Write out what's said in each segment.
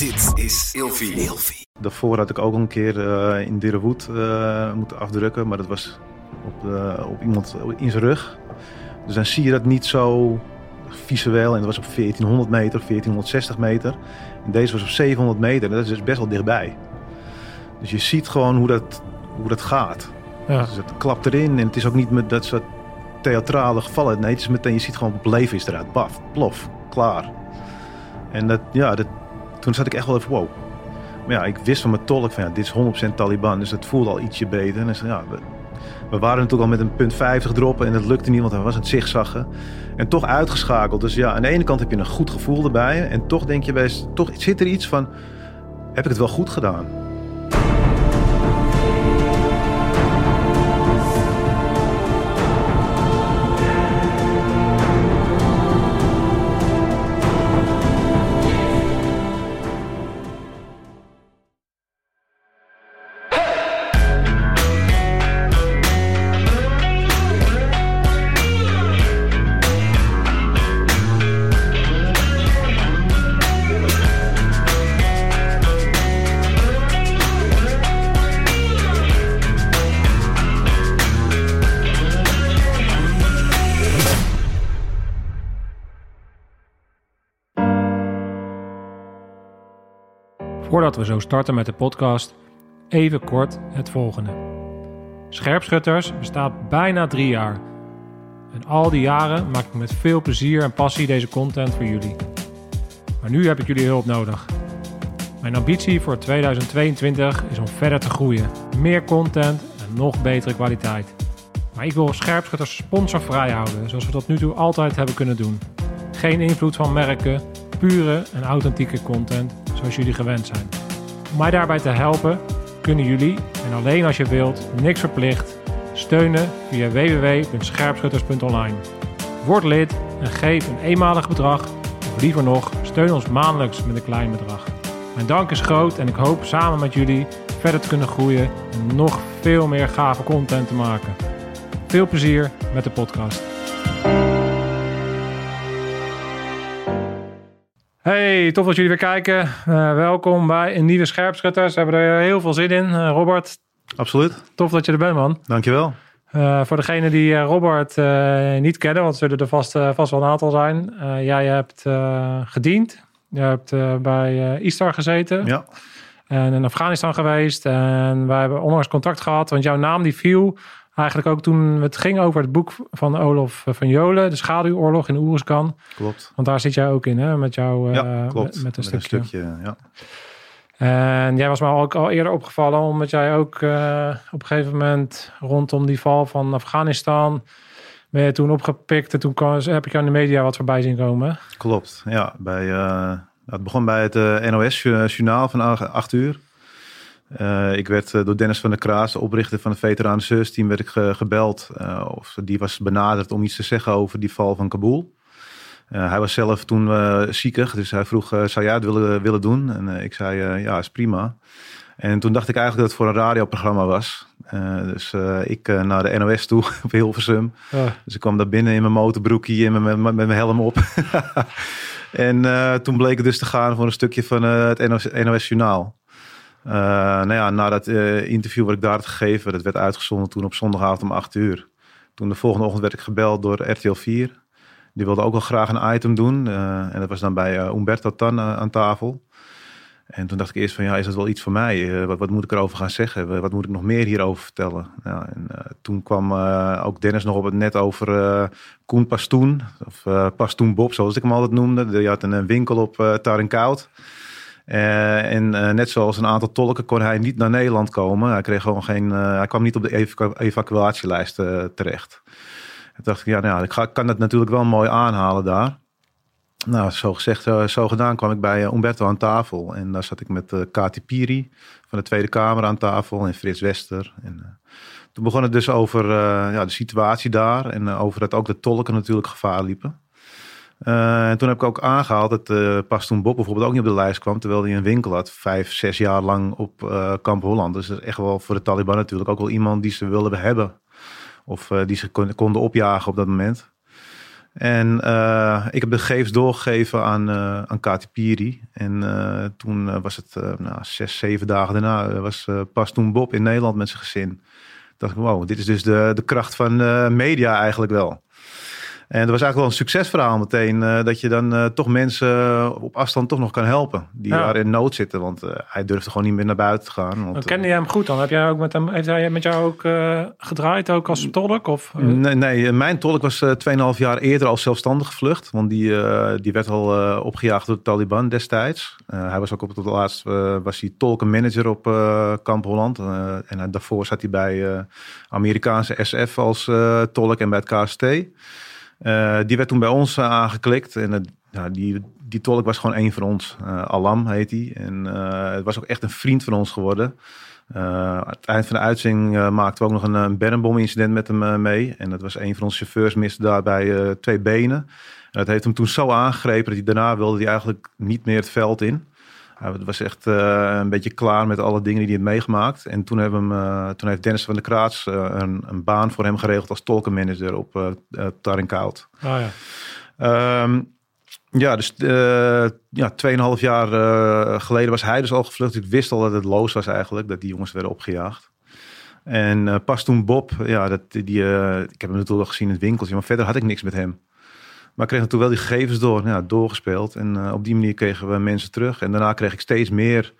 Dit is Ilfie. Daarvoor had ik ook al een keer eh, in Dirrewood eh, moeten afdrukken, maar dat was op, eh, op iemand in zijn rug. Dus dan zie je dat niet zo visueel. En dat was op 1400 meter, 1460 meter. En deze was op 700 meter. En dat is dus best wel dichtbij. Dus je ziet gewoon hoe dat, hoe dat gaat. Ja. Dus het klapt erin en het is ook niet met dat soort theatrale gevallen. Nee, het is meteen, je ziet gewoon het leven is eruit. Baf, plof, klaar. En dat, ja, dat, toen zat ik echt wel even wow. Maar ja, ik wist van mijn tolk van ja, dit is 100% Taliban. Dus het voelde al ietsje beter. En dus, ja, we, waren natuurlijk al met een punt 50 droppen en dat lukte niet, want hij was aan het zigzaggen. En toch uitgeschakeld. Dus ja, aan de ene kant heb je een goed gevoel erbij. En toch denk je bij, toch zit er iets van, heb ik het wel goed gedaan? Voordat we zo starten met de podcast, even kort het volgende. Scherpschutters bestaat bijna drie jaar. En al die jaren maak ik met veel plezier en passie deze content voor jullie. Maar nu heb ik jullie hulp nodig. Mijn ambitie voor 2022 is om verder te groeien. Meer content en nog betere kwaliteit. Maar ik wil scherpschutters sponsorvrij houden, zoals we tot nu toe altijd hebben kunnen doen. Geen invloed van merken, pure en authentieke content zoals jullie gewend zijn. Om mij daarbij te helpen kunnen jullie, en alleen als je wilt, niks verplicht, steunen via www.scherpschutters.online. Word lid en geef een eenmalig bedrag, of liever nog, steun ons maandelijks met een klein bedrag. Mijn dank is groot en ik hoop samen met jullie verder te kunnen groeien en nog veel meer gave content te maken. Veel plezier met de podcast. Hey, tof dat jullie weer kijken. Eh, welkom bij een nieuwe Scherpschutters. We hebben er heel veel zin in. Eh, Robert, Absoluut, tof dat je er bent, man. dankjewel. Eh, voor degenen die Robert niet kennen, want er zullen er vast, vast wel een aantal zijn. Jij hebt gediend. Je hebt bij Istar gezeten Ja, en in Afghanistan geweest. En wij hebben onlangs contact gehad, want jouw naam die viel eigenlijk ook toen het ging over het boek van Olof van Jolen, De Schaduwoorlog in Oeruzkan. klopt. Want daar zit jij ook in, hè? Met jouw eh, ja, klopt. Met, met een stukje. ja. En jij was me ook al eerder opgevallen, omdat jij ook eh, op een gegeven moment rondom die val van Afghanistan ben je toen opgepikt. En toen kwam, heb ik jou in de media wat voorbij zien komen. Klopt, ja. Bij, eh, het begon bij het eh, NOS-journaal van 8 uur. Eh, ik werd eh, door Dennis van der Kraas, de oprichter van het Veteranen Service Team, werd ik ge- gebeld. eh, of die was benaderd om iets te zeggen over die val van Kabul. Hij was zelf toen ziekig, dus hij vroeg, zou jij het willen, willen doen? En ik zei, ja, is prima. En toen dacht ik eigenlijk dat het voor een radioprogramma was. Dus ik naar de NOS toe op Hilversum. Ja. Dus ik kwam daar binnen in mijn motorbroekje en met, met, met mijn helm op. en toen bleek het dus te gaan voor een stukje van het NOS, NOS Journaal. Eh, nou ja, na dat eh, interview wat ik daar had gegeven, dat werd uitgezonden toen op zondagavond om 8 uur. Toen de volgende ochtend werd ik gebeld door RTL 4. Die wilde ook wel graag een item doen. eh, en dat was dan bij Umberto Tan aan tafel. En toen dacht ik eerst van ja, is dat wel iets voor mij? Wat, wat moet ik erover gaan zeggen? Wat moet ik nog meer hierover vertellen? Nou, en, toen kwam ook Dennis nog op het net over Koen Pastoen. Of Pastoen Bob, zoals ik hem altijd noemde. Die had een, winkel op Tarenkoud. Eh, en eh, net zoals een aantal tolken kon hij niet naar Nederland komen. Hij, kreeg gewoon geen, eh, hij kwam niet op de evacu- evacuatielijst terecht. Toen dacht ik, ja, nou, ik ga, kan dat natuurlijk wel mooi aanhalen daar. Nou, zo gezegd, zo, gedaan kwam ik bij Umberto aan tafel. En daar zat ik met Kati Piri van de Tweede Kamer aan tafel en Frits Wester. En, toen begon het dus over ja, de situatie daar en over dat ook de tolken natuurlijk gevaar liepen. Eh, en toen heb ik ook aangehaald dat eh pas toen Bob bijvoorbeeld ook niet op de lijst kwam, terwijl hij een winkel had, vijf, zes jaar lang op eh, Kamp Holland. Dus dat is echt wel voor de Taliban natuurlijk ook wel iemand die ze wilden hebben. Of die ze kon- konden opjagen op dat moment. En ik heb de gegevens doorgegeven aan, uh, aan Kati Piri. En uh, toen was het nou, zes, zeven dagen daarna was pas toen Bob in Nederland met zijn gezin. dacht ik, wow, dit is dus de, de kracht van media eigenlijk wel. En dat was eigenlijk wel een succesverhaal meteen. Uh, dat je dan uh, toch mensen uh, op afstand toch nog kan helpen. Die ja. daar in nood zitten. Want hij durfde gewoon niet meer naar buiten te gaan. Want, kende je hem goed dan? Heb jij ook met hem, heeft hij met jou ook gedraaid, ook als tolk? Of, nee, nee, mijn tolk was 2,5 jaar eerder al zelfstandig gevlucht. Want die, die werd al opgejaagd door de Taliban destijds. hij was ook op het laatst was hij tolkenmanager op Kamp Holland. en daarvoor zat hij bij Amerikaanse SF als tolk en bij het KST. Uh, die werd toen bij ons uh, aangeklikt. En uh, ja, die, die tolk was gewoon één van ons. Alam heet hij. En het was ook echt een vriend van ons geworden. aan het eind van de uitzending maakten we ook nog een, een bermbom-incident met hem mee. En dat was een van onze chauffeurs miste daarbij twee benen. En dat heeft hem toen zo aangegrepen dat hij daarna wilde hij eigenlijk niet meer het veld in. Hij was echt uh, een beetje klaar met alle dingen die hij heeft meegemaakt. En toen, hebben hem, uh, toen heeft Dennis van der Kraats uh, een, een, baan voor hem geregeld als tolkenmanager op uh, Tarinkoud. Oh ja. Um, ja, dus ja, 2,5 jaar geleden was hij dus al gevlucht. Ik wist al dat het loos was eigenlijk, dat die jongens werden opgejaagd. En pas toen Bob, ja, dat, die, ik heb hem natuurlijk al gezien in het winkeltje, maar verder had ik niks met hem. Maar ik kreeg toen wel die gegevens door, doorgespeeld. En uh, op die manier kregen we mensen terug. En daarna kreeg ik steeds meer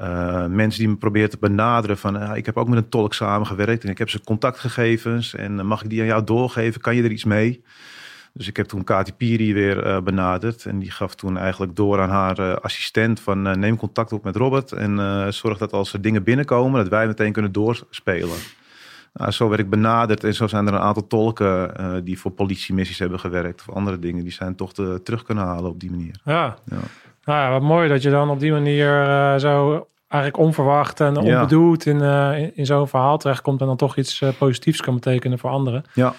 uh, mensen die me probeerden te benaderen. Van ik heb ook met een tolk samengewerkt en ik heb ze contactgegevens. En mag ik die aan jou doorgeven? Kan je er iets mee? Dus ik heb toen Kati Piri weer benaderd. En die gaf toen eigenlijk door aan haar assistent van neem contact op met Robert. En zorg dat als er dingen binnenkomen, dat wij meteen kunnen doorspelen. Nou, zo werd ik benaderd en zo zijn er een aantal tolken uh, die voor politiemissies hebben gewerkt of andere dingen. Die zijn toch te, terug kunnen halen op die manier. Ja. ja. Nou ja, wat mooi dat je dan op die manier uh, zo eigenlijk onverwacht en onbedoeld ja. in, uh, in, in zo'n verhaal terechtkomt en dan toch iets positiefs kan betekenen voor anderen. Ja.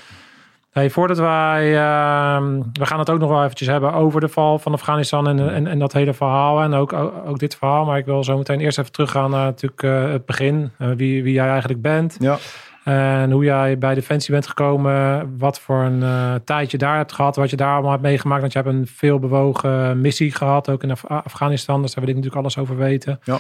Hey, voordat wij, ehm, we gaan het ook nog wel eventjes hebben over de val van Afghanistan en, en, en dat hele verhaal en ook, ook, ook, dit verhaal. Maar ik wil zo meteen eerst even teruggaan naar natuurlijk het begin, wie, wie jij eigenlijk bent. Ja. En hoe jij bij Defensie bent gekomen, wat voor een uh, tijd je daar hebt gehad, wat je daar allemaal hebt meegemaakt. Want je hebt een veelbewogen missie gehad, ook in Af Afghanistan. Dus daar wil ik natuurlijk alles over weten. Ja.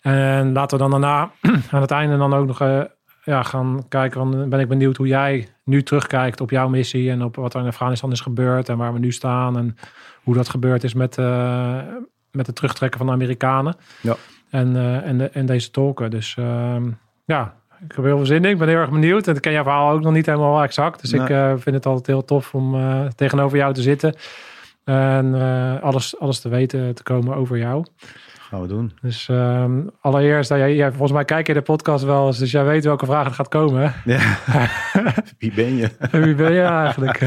En laten we dan daarna aan het einde dan ook nog uh, ja, gaan kijken. Dan ben ik benieuwd hoe jij nu terugkijkt op jouw missie en op wat er in Afghanistan is gebeurd en waar we nu staan. En hoe dat gebeurd is met, uh, met het terugtrekken van de Amerikanen. Ja. En, en, de, en deze tolken. Dus ehm, ja, ik heb heel veel zin in. Ik ben heel erg benieuwd. En ik ken jouw verhaal ook nog niet helemaal exact. Dus ik uh, vind het altijd heel tof om uh, tegenover jou te zitten. En uh, alles, alles te weten te komen over jou. Gaan we doen. Dus um, allereerst, jij, jij, volgens mij kijk je de podcast wel eens. Dus jij weet welke vragen er gaat komen. Ja. Wie ben je? Wie ben je eigenlijk?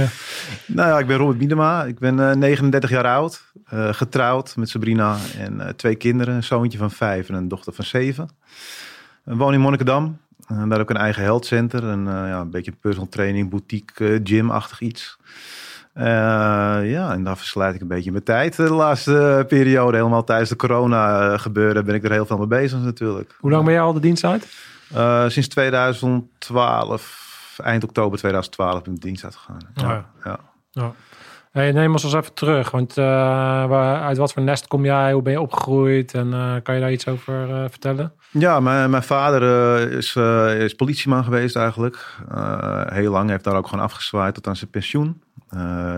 nou ja, ik ben Robert Biedema. Ik ben 39 jaar oud. getrouwd met Sabrina. En twee kinderen. Een zoontje van vijf en een dochter van zeven. woon in Monnikendam. Uh, daar ook een eigen health center. En uh, ja, een beetje personal training, boutique, uh, gym-achtig iets. ja, en daar verslijt ik een beetje mijn tijd de laatste periode. Helemaal tijdens de corona gebeuren ben ik er heel veel mee bezig natuurlijk. Hoe lang ben jij al de dienst uit? sinds 2012, eind oktober 2012 ben ik de dienst uitgegaan. Ja. ja. ja. ja. Hey, neem ons eens even terug. Want uit wat voor nest kom jij? Hoe ben je opgegroeid? En kan je daar iets over vertellen? Ja, mijn, mijn vader uh, is, uh, is politieman geweest eigenlijk. Uh, heel lang heeft daar ook gewoon afgezwaaid tot aan zijn pensioen.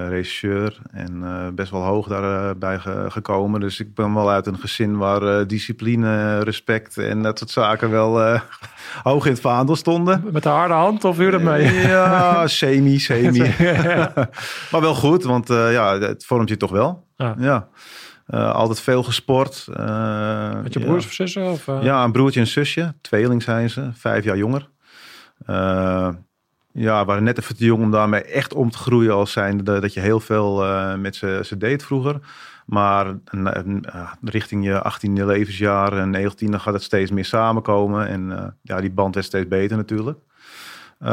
regisseur en best wel hoog daarbij ge gekomen. Dus ik ben wel uit een gezin waar discipline, respect en dat soort zaken wel hoog in het vaandel stonden. Met de harde hand of huur dat mee? Ja, semi, semi. maar wel goed, want ja, het vormt je toch wel. ja. ja. Uh, altijd veel gesport. Uh, Met je broers ja. of zussen? Of, uh... Ja, een broertje en zusje. Tweeling zijn ze, vijf jaar jonger. ja, waren net even te jong om daarmee echt om te groeien als zijn dat je heel veel met ze, ze deed vroeger. Maar richting je 18e levensjaar en 19e gaat het steeds meer samenkomen. En ja, die band werd steeds beter natuurlijk. Uh,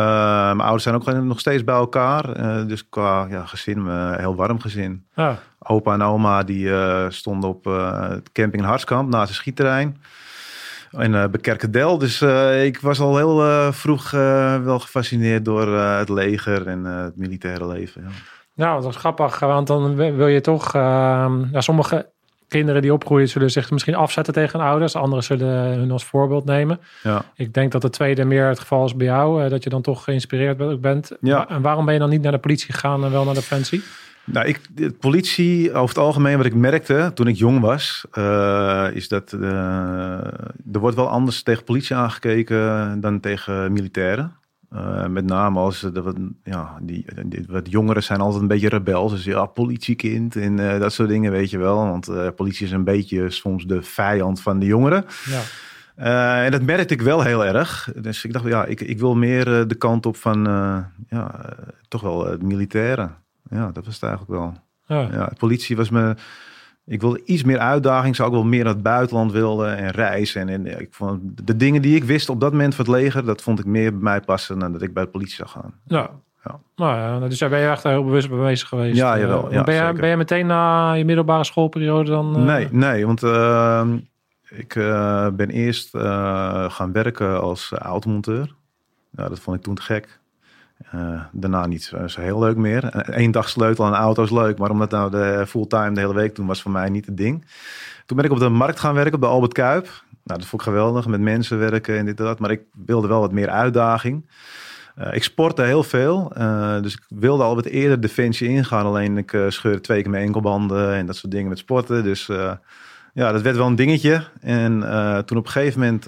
mijn ouders zijn ook nog steeds bij elkaar. Uh, dus qua ja, gezin, uh, heel warm gezin. Ja. Opa en oma die stonden op het camping in Harskamp naast het schietterrein. In uh, Bekerkedel. Dus ik was al heel vroeg wel gefascineerd door het leger en het militaire leven. Ja. Nou, dat is grappig, want dan wil je toch... ehm, ja, sommige kinderen die opgroeien zullen zich misschien afzetten tegen hun ouders. Anderen zullen hun als voorbeeld nemen. Ja. Ik denk dat het tweede meer het geval is bij jou. eh, dat je dan toch geïnspireerd be- bent. Ja. En waarom ben je dan niet naar de politie gegaan en wel naar Defensie? Nou, ik, de politie, over het algemeen, wat ik merkte toen ik jong was, eh, is dat eh, er wordt wel anders tegen politie aangekeken dan tegen militairen. Eh, met name als de, wat, ja, die, die wat jongeren zijn altijd een beetje rebels. Dus ja, politiekind en eh, dat soort dingen, weet je wel. Want eh, politie is een beetje soms de vijand van de jongeren. Ja. En dat merkte ik wel heel erg. Dus ik dacht, ja, ik, ik wil meer de kant op van, ja, toch wel het militaire. Ja, dat was het eigenlijk wel. Ja. Ja, politie was me. Ik wilde iets meer uitdaging. Zou ook wel meer naar het buitenland wilden en reizen. En, en ik vond de dingen die ik wist op dat moment van het leger, dat vond ik meer bij mij passen dan dat ik bij de politie zou gaan. Ja. Ja. Nou ja, dus daar ben je echt heel bewust mee bezig geweest. Ja, Eh, jawel. Ja, ben, je, zeker. ben meteen na je middelbare schoolperiode dan... eh, Nee, nee, want eh, ik eh, ben eerst gaan werken als automonteur. Ja, dat vond ik toen te gek. Eh, daarna niet zo, heel leuk meer. Eén dag sleutel aan auto is leuk, maar om dat nou de fulltime de hele week doen was voor mij niet het ding. Toen ben ik op de markt gaan werken, de Albert Kuip. Nou, dat vond ik geweldig, met mensen werken en dit en dat. Maar ik wilde wel wat meer uitdaging. Uh, ik sportte heel veel, dus ik wilde al wat eerder defensie ingaan. Alleen ik scheurde twee keer mijn enkelbanden en dat soort dingen met sporten. Dus ja, dat werd wel een dingetje. En toen op een gegeven moment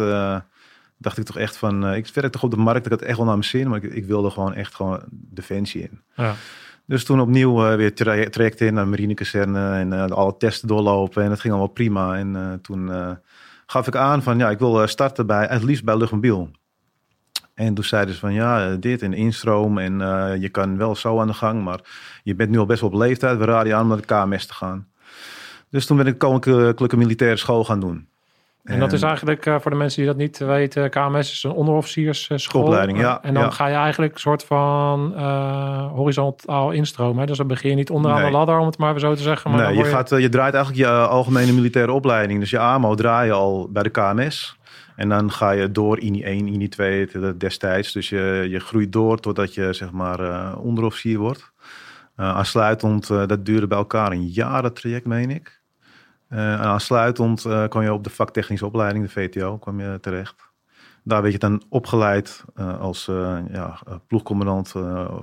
dacht ik toch echt van... uh, ik werkte toch op de markt, ik had echt wel naar mijn zin. Maar ik, ik wilde gewoon echt gewoon defensie in. Ja. Dus toen opnieuw uh, weer tra traject in naar marinekazerne en uh, alle testen doorlopen. En dat ging allemaal prima. En toen gaf ik aan van ja, ik wil starten bij, het liefst bij luchtmobiel. En toen zeiden ze van ja, dit en instroom en je kan wel zo aan de gang, maar je bent nu al best wel op leeftijd. We raden je aan om naar de KMS te gaan. Dus toen ben ik koninklijke militaire school gaan doen. En, dat is eigenlijk uh, voor de mensen die dat niet weten, KMS is een onderofficiersschool. Opleiding, ja. En dan ja. ga je eigenlijk een soort van uh, horizontaal instromen. Hè? Dus dan begin je niet onderaan nee. de ladder, om het maar zo te zeggen. Maar nee, je, je... Gaat, je draait eigenlijk je algemene militaire opleiding. Dus je AMO draai je al bij de KMS. En dan ga je door INI 1, INI 2 destijds. Dus je, je groeit door totdat je zeg maar onderofficier wordt. Aansluitend, dat duurde bij elkaar een jaar dat traject, meen ik. Uh, en aansluitend kwam je op de vaktechnische opleiding, de VTO, kwam je terecht. Daar werd je dan opgeleid als ja, ploegcommandant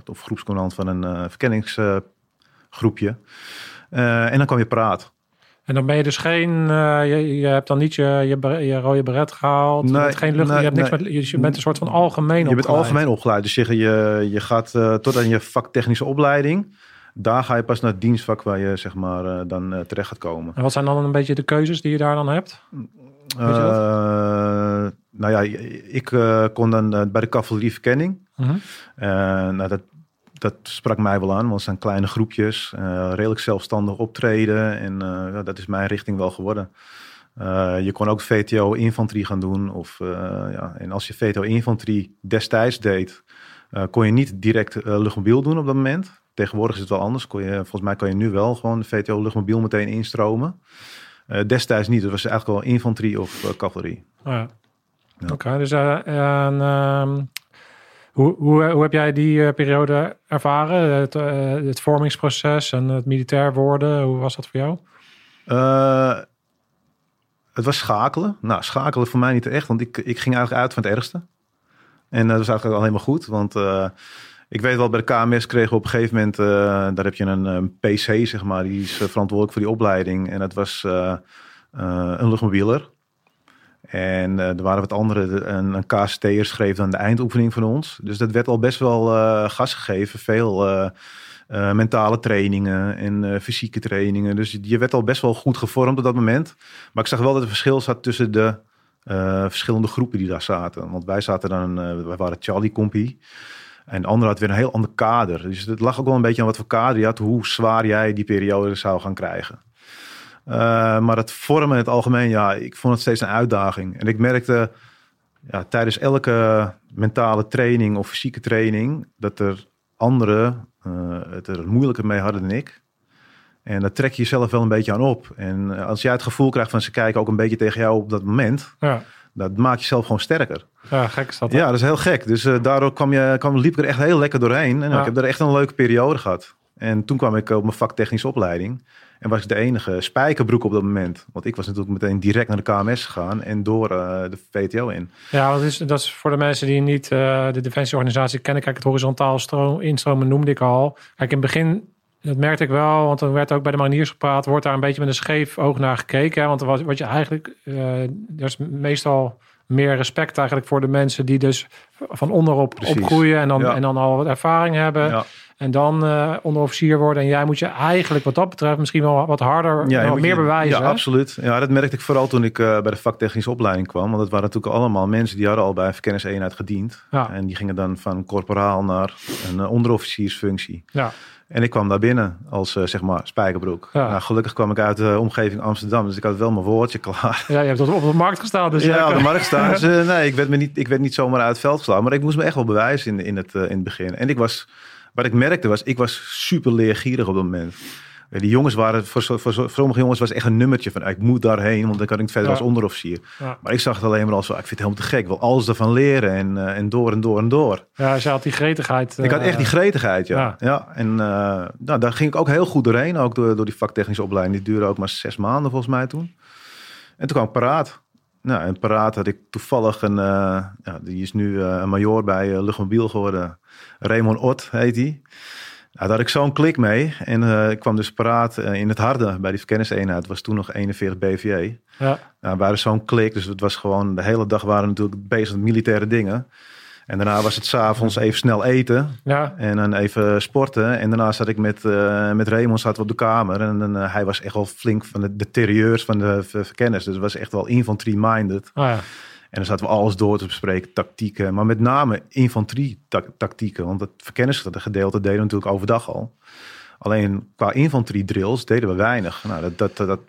of groepscommandant van een verkenningsgroepje. en dan kwam je praat. En dan ben je dus geen, uh, je, je, hebt dan niet je, je, je rode beret gehaald. Nee, je hebt geen lucht, nee, je, hebt niks nee. met, je bent een soort van algemeen Je bent algemeen opgeleid. Dus je, je, je gaat uh, tot aan je vaktechnische opleiding. Daar ga je pas naar het dienstvak waar je zeg maar uh, dan uh, terecht gaat komen. En wat zijn dan een beetje de keuzes die je daar dan hebt? Uh, nou ja, ik kon dan bij de cavalerieverkenning. Uh -huh. nou, dat, dat sprak mij wel aan, want het zijn kleine groepjes, uh, redelijk zelfstandig optreden. En uh, dat is mijn richting wel geworden. Uh, je kon ook VTO-infanterie gaan doen. Of, ja, en als je VTO-infanterie destijds deed, kon je niet direct luchtmobiel doen op dat moment. Tegenwoordig is het wel anders. Kon je, volgens mij kan je nu wel gewoon de VTO-luchtmobiel meteen instromen. destijds niet. Het was eigenlijk wel infanterie of cavalerie. Oh ja. ja. Oké, okay, dus en, um... Hoe, hoe, hoe, heb jij die uh, periode ervaren? Het, uh, het, vormingsproces en het militair worden, hoe was dat voor jou? Uh, het was schakelen. Nou, schakelen voor mij niet echt, want ik, ik ging eigenlijk uit van het ergste. En dat was eigenlijk alleen maar goed, want uh, ik weet wel, bij de KMS kregen we op een gegeven moment, uh, daar heb je een, een, PC, zeg maar, die is verantwoordelijk voor die opleiding. En dat was uh, een luchtmobieler. En er waren wat andere, een, een KST'er schreef dan de eindoefening van ons. Dus dat werd al best wel gas gegeven. Veel mentale trainingen en fysieke trainingen. Dus je werd al best wel goed gevormd op dat moment. Maar ik zag wel dat er verschil zat tussen de verschillende groepen die daar zaten. Want wij zaten dan, wij waren Charlie Compie. En de andere had weer een heel ander kader. Dus het lag ook wel een beetje aan wat voor kader je had. Hoe zwaar jij die periode zou gaan krijgen. Uh, maar het vormen in het algemeen, ja, ik vond het steeds een uitdaging. En ik merkte ja, tijdens elke mentale training of fysieke training dat er anderen uh, het er moeilijker mee hadden dan ik. En dat trek je jezelf wel een beetje aan op. En als jij het gevoel krijgt van ze kijken ook een beetje tegen jou op dat moment, ja. dat maakt jezelf gewoon sterker. Ja, gek is dat. Ja, dat is heel gek. Dus uh, daardoor kwam je, kwam, liep ik er echt heel lekker doorheen. En ja. ik heb er echt een leuke periode gehad. En toen kwam ik op mijn vaktechnische opleiding. En was ik de enige spijkerbroek op dat moment. Want ik was natuurlijk meteen direct naar de KMS gegaan en door uh, de VTO in. Ja, dat is, dat is voor de mensen die niet uh, de defensieorganisatie kennen. Kijk, het horizontaal stroom, instromen noemde ik al. Kijk, in het begin, dat merkte ik wel, want er werd ook bij de mariniers gepraat, wordt daar een beetje met een scheef oog naar gekeken. Hè? Want wat, wat je eigenlijk, uh, er is meestal meer respect eigenlijk voor de mensen die dus van onderop Precies. opgroeien en dan, ja. en dan al wat ervaring hebben. Ja. En dan uh, onderofficier worden. En jij moet je eigenlijk wat dat betreft misschien wel wat harder, ja, wat meer je, bewijzen. Ja, absoluut. Ja, dat merkte ik vooral toen ik uh, bij de vaktechnische opleiding kwam. Want het waren natuurlijk allemaal mensen die hadden al bij een verkenniseenheid gediend. Ja. En die gingen dan van corporaal naar een uh, onderofficiersfunctie. Ja. En ik kwam daar binnen als zeg maar spijkerbroek. Ja. Nou, gelukkig kwam ik uit de omgeving Amsterdam, dus ik had wel mijn woordje klaar. Ja, je hebt op de markt gestaan. Dus ja, op de markt staan. Dus, nee, ik werd, me niet, ik werd niet zomaar uit het veld geslagen, maar ik moest me echt wel bewijzen in, in, het, in het begin. En ik was, wat ik merkte was, ik was super leergierig op dat moment. Die jongens waren, voor, voor, voor, sommige jongens was echt een nummertje van ik moet daarheen, want dan kan ik verder ja. als onderofficier. Ja. Maar ik zag het alleen maar als, ik vind het helemaal te gek, ik wil alles ervan leren en, uh, en door en door en door. Ja, ze had die gretigheid. Uh, ik had echt die gretigheid, ja. ja. ja. En uh, nou, daar ging ik ook heel goed doorheen, ook door, door die vaktechnische opleiding. Die duurde ook maar zes maanden volgens mij toen. En toen kwam ik paraat. Nou, en paraat had ik toevallig een, ja, die is nu een major bij Luchtmobiel geworden. Raymond Ott heet hij. Nou, daar had ik zo'n klik mee. En uh, ik kwam dus paraat uh, in het harde bij die verkenniseenheid. Het was toen nog 41 BVA. Ja. Nou, we waren zo'n klik. Dus het was gewoon, de hele dag waren we natuurlijk bezig met militaire dingen. En daarna was het s'avonds even snel eten. Ja. En dan even sporten. En daarna zat ik met, uh, met Raymond zaten we op de kamer. En hij was echt wel flink van de, de terrieurs van de verkennis. Dus het was echt wel infantry-minded. Oh ja. En dan zaten we alles door te bespreken, tactieken. Maar met name infanterie-tactieken. Want het verkennisgedeelte deden natuurlijk overdag al. Alleen qua infanterie drills deden we weinig. Nou, dat, dat, dat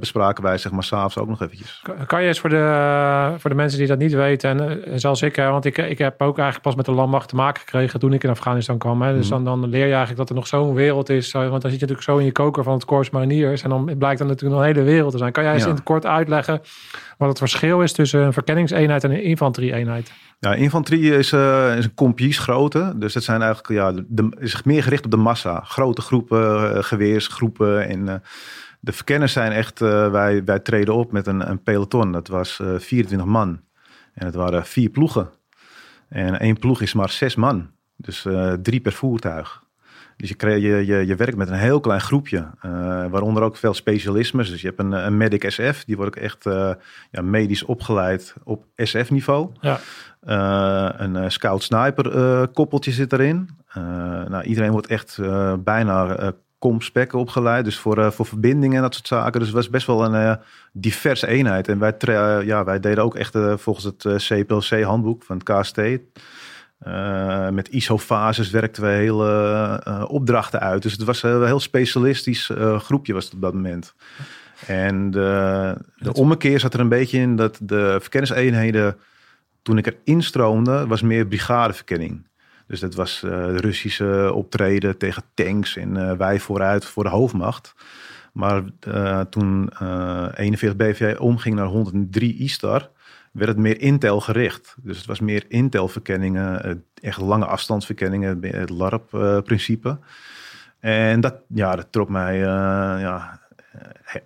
bespraken wij zeg maar s'avonds ook nog eventjes. Kan je eens voor de, voor de mensen die dat niet weten, en, en zoals ik, want ik, ik heb ook eigenlijk pas met de landmacht te maken gekregen toen ik in Afghanistan kwam. Hè. Dus mhm. dan, dan leer je eigenlijk dat er nog zo'n wereld is. Want dan zit je natuurlijk zo in je koker van het Corps Mariniers. En dan blijkt dan natuurlijk een hele wereld te zijn. Kan jij eens in het kort uitleggen wat het verschil is tussen een verkenningseenheid en een infanterie-eenheid? Ja, infanterie is, uh, is een kompiesgrootte. Dus dat zijn eigenlijk, ja, de, is meer gericht op de massa. Grote groepen, uh, geweersgroepen. En uh, de verkenners zijn echt, wij, wij treden op met een, een peloton. Dat was 24 man. En het waren vier ploegen. En één ploeg is maar zes man. Dus drie per voertuig. Dus je, je, je, je werkt met een heel klein groepje, waaronder ook veel specialismes. Dus je hebt een, een medic SF, die wordt ook echt ja, medisch opgeleid op SF-niveau. Ja. Uh, een scout sniper koppeltje zit erin. nou, iedereen wordt echt bijna komspek opgeleid, dus voor, voor verbindingen en dat soort zaken. Dus het was best wel een diverse eenheid. En wij, ja, wij deden ook echt volgens het CPLC-handboek van het KST uh, met ISO-fases werkten we hele uh, opdrachten uit. Dus het was een heel specialistisch uh, groepje was het op dat moment. En de, de ommekeer zat er een beetje in dat de verkenningseenheden, toen ik er instroomde, was meer brigadeverkenning. Dus dat was de Russische optreden tegen tanks en wij vooruit voor de hoofdmacht. Maar toen 41 BV omging naar 103 ISTAR, werd het meer Intel gericht. Dus het was meer Intel-verkenningen, eh, echt lange afstandsverkenningen, het LARP-principe. En dat, ja, dat trok mij ja,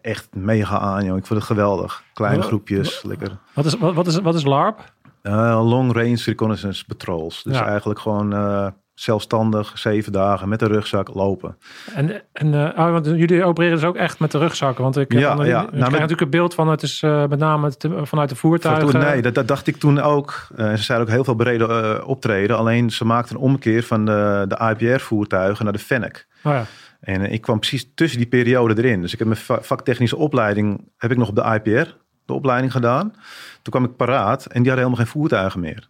echt mega aan. Joh. Ik vond het geweldig. Kleine groepjes, lekker. Wat is, wat, wat, is, wat is LARP? Uh, long Range Reconnaissance Patrols. Dus eigenlijk gewoon zelfstandig, zeven dagen met de rugzak lopen. En, en uh, want jullie opereren dus ook echt met de rugzakken? Want ik, ja, ja. Nou, krijg natuurlijk een beeld van het is met name vanuit de voertuigen. Nee, dat, dat, dacht ik toen ook. Ze zijn ook heel veel brede optreden. Alleen ze maakten een omkeer van de, de IPR-voertuigen naar de Fennec. Oh ja. En ik kwam precies tussen die periode erin. Dus ik heb mijn vaktechnische opleiding heb ik nog op de IPR, de opleiding gedaan. Toen kwam ik paraat en die hadden helemaal geen voertuigen meer.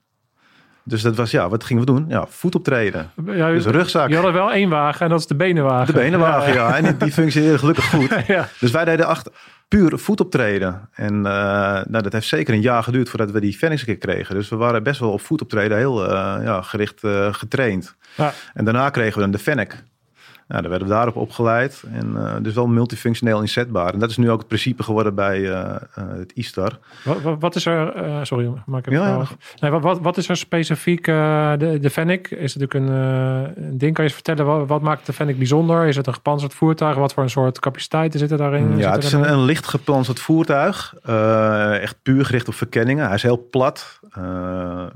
Dus dat was, ja, wat gingen we doen? Ja, voet optreden. Ja, dus rugzak. Je had er wel één wagen en dat is de benenwagen. De benenwagen, ja. ja. En die, functioneerde gelukkig goed. ja. Dus wij deden achter puur voet optreden. En uh, nou, dat heeft zeker een jaar geduurd voordat we die Fenix kregen. Dus we waren best wel op voet optreden heel uh, ja, gericht uh, getraind. Ja. En daarna kregen we dan de Fennec. Nou, daar werden we daarop opgeleid. En uh, dus wel multifunctioneel inzetbaar. En dat is nu ook het principe geworden bij uh, uh, het ISTAR. Wat, wat, wat is er, sorry, maak ik ja, ja. Nee, wat, wat, is er specifiek de, de Fennec? Is natuurlijk een, een ding, kan je eens vertellen, wat, maakt de Fennec bijzonder? Is het een gepantserd voertuig? Wat voor een soort capaciteiten zitten daarin? Ja, het is een, een, licht gepantserd voertuig. echt puur gericht op verkenningen. Hij is heel plat.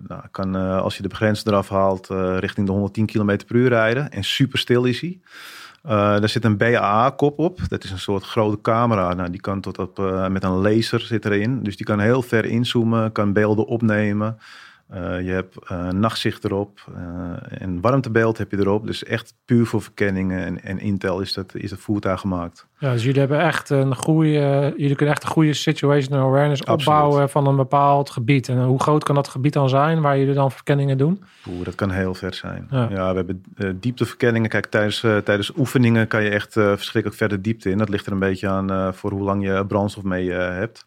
nou, kan, als je de begrenzing eraf haalt, richting de 110 km per uur rijden. En super stil is hij. Uh, daar zit een BAA-kop op. Dat is een soort grote camera. Nou, die kan tot op, uh, met een laser zit erin. Dus die kan heel ver inzoomen, kan beelden opnemen. Uh, je hebt nachtzicht erop en warmtebeeld heb je erop. Dus echt puur voor verkenningen en, en Intel is dat, is dat voertuig gemaakt. Ja, dus jullie hebben echt een goede, jullie kunnen echt een goede situational awareness opbouwen van een bepaald gebied. En hoe groot kan dat gebied dan zijn waar jullie dan verkenningen doen? Oeh, dat kan heel ver zijn. Ja, we hebben uh, diepteverkenningen. Kijk, tijdens, uh, tijdens oefeningen kan je echt uh, verschrikkelijk verder diepte in. Dat ligt er een beetje aan voor hoe lang je brandstof mee hebt.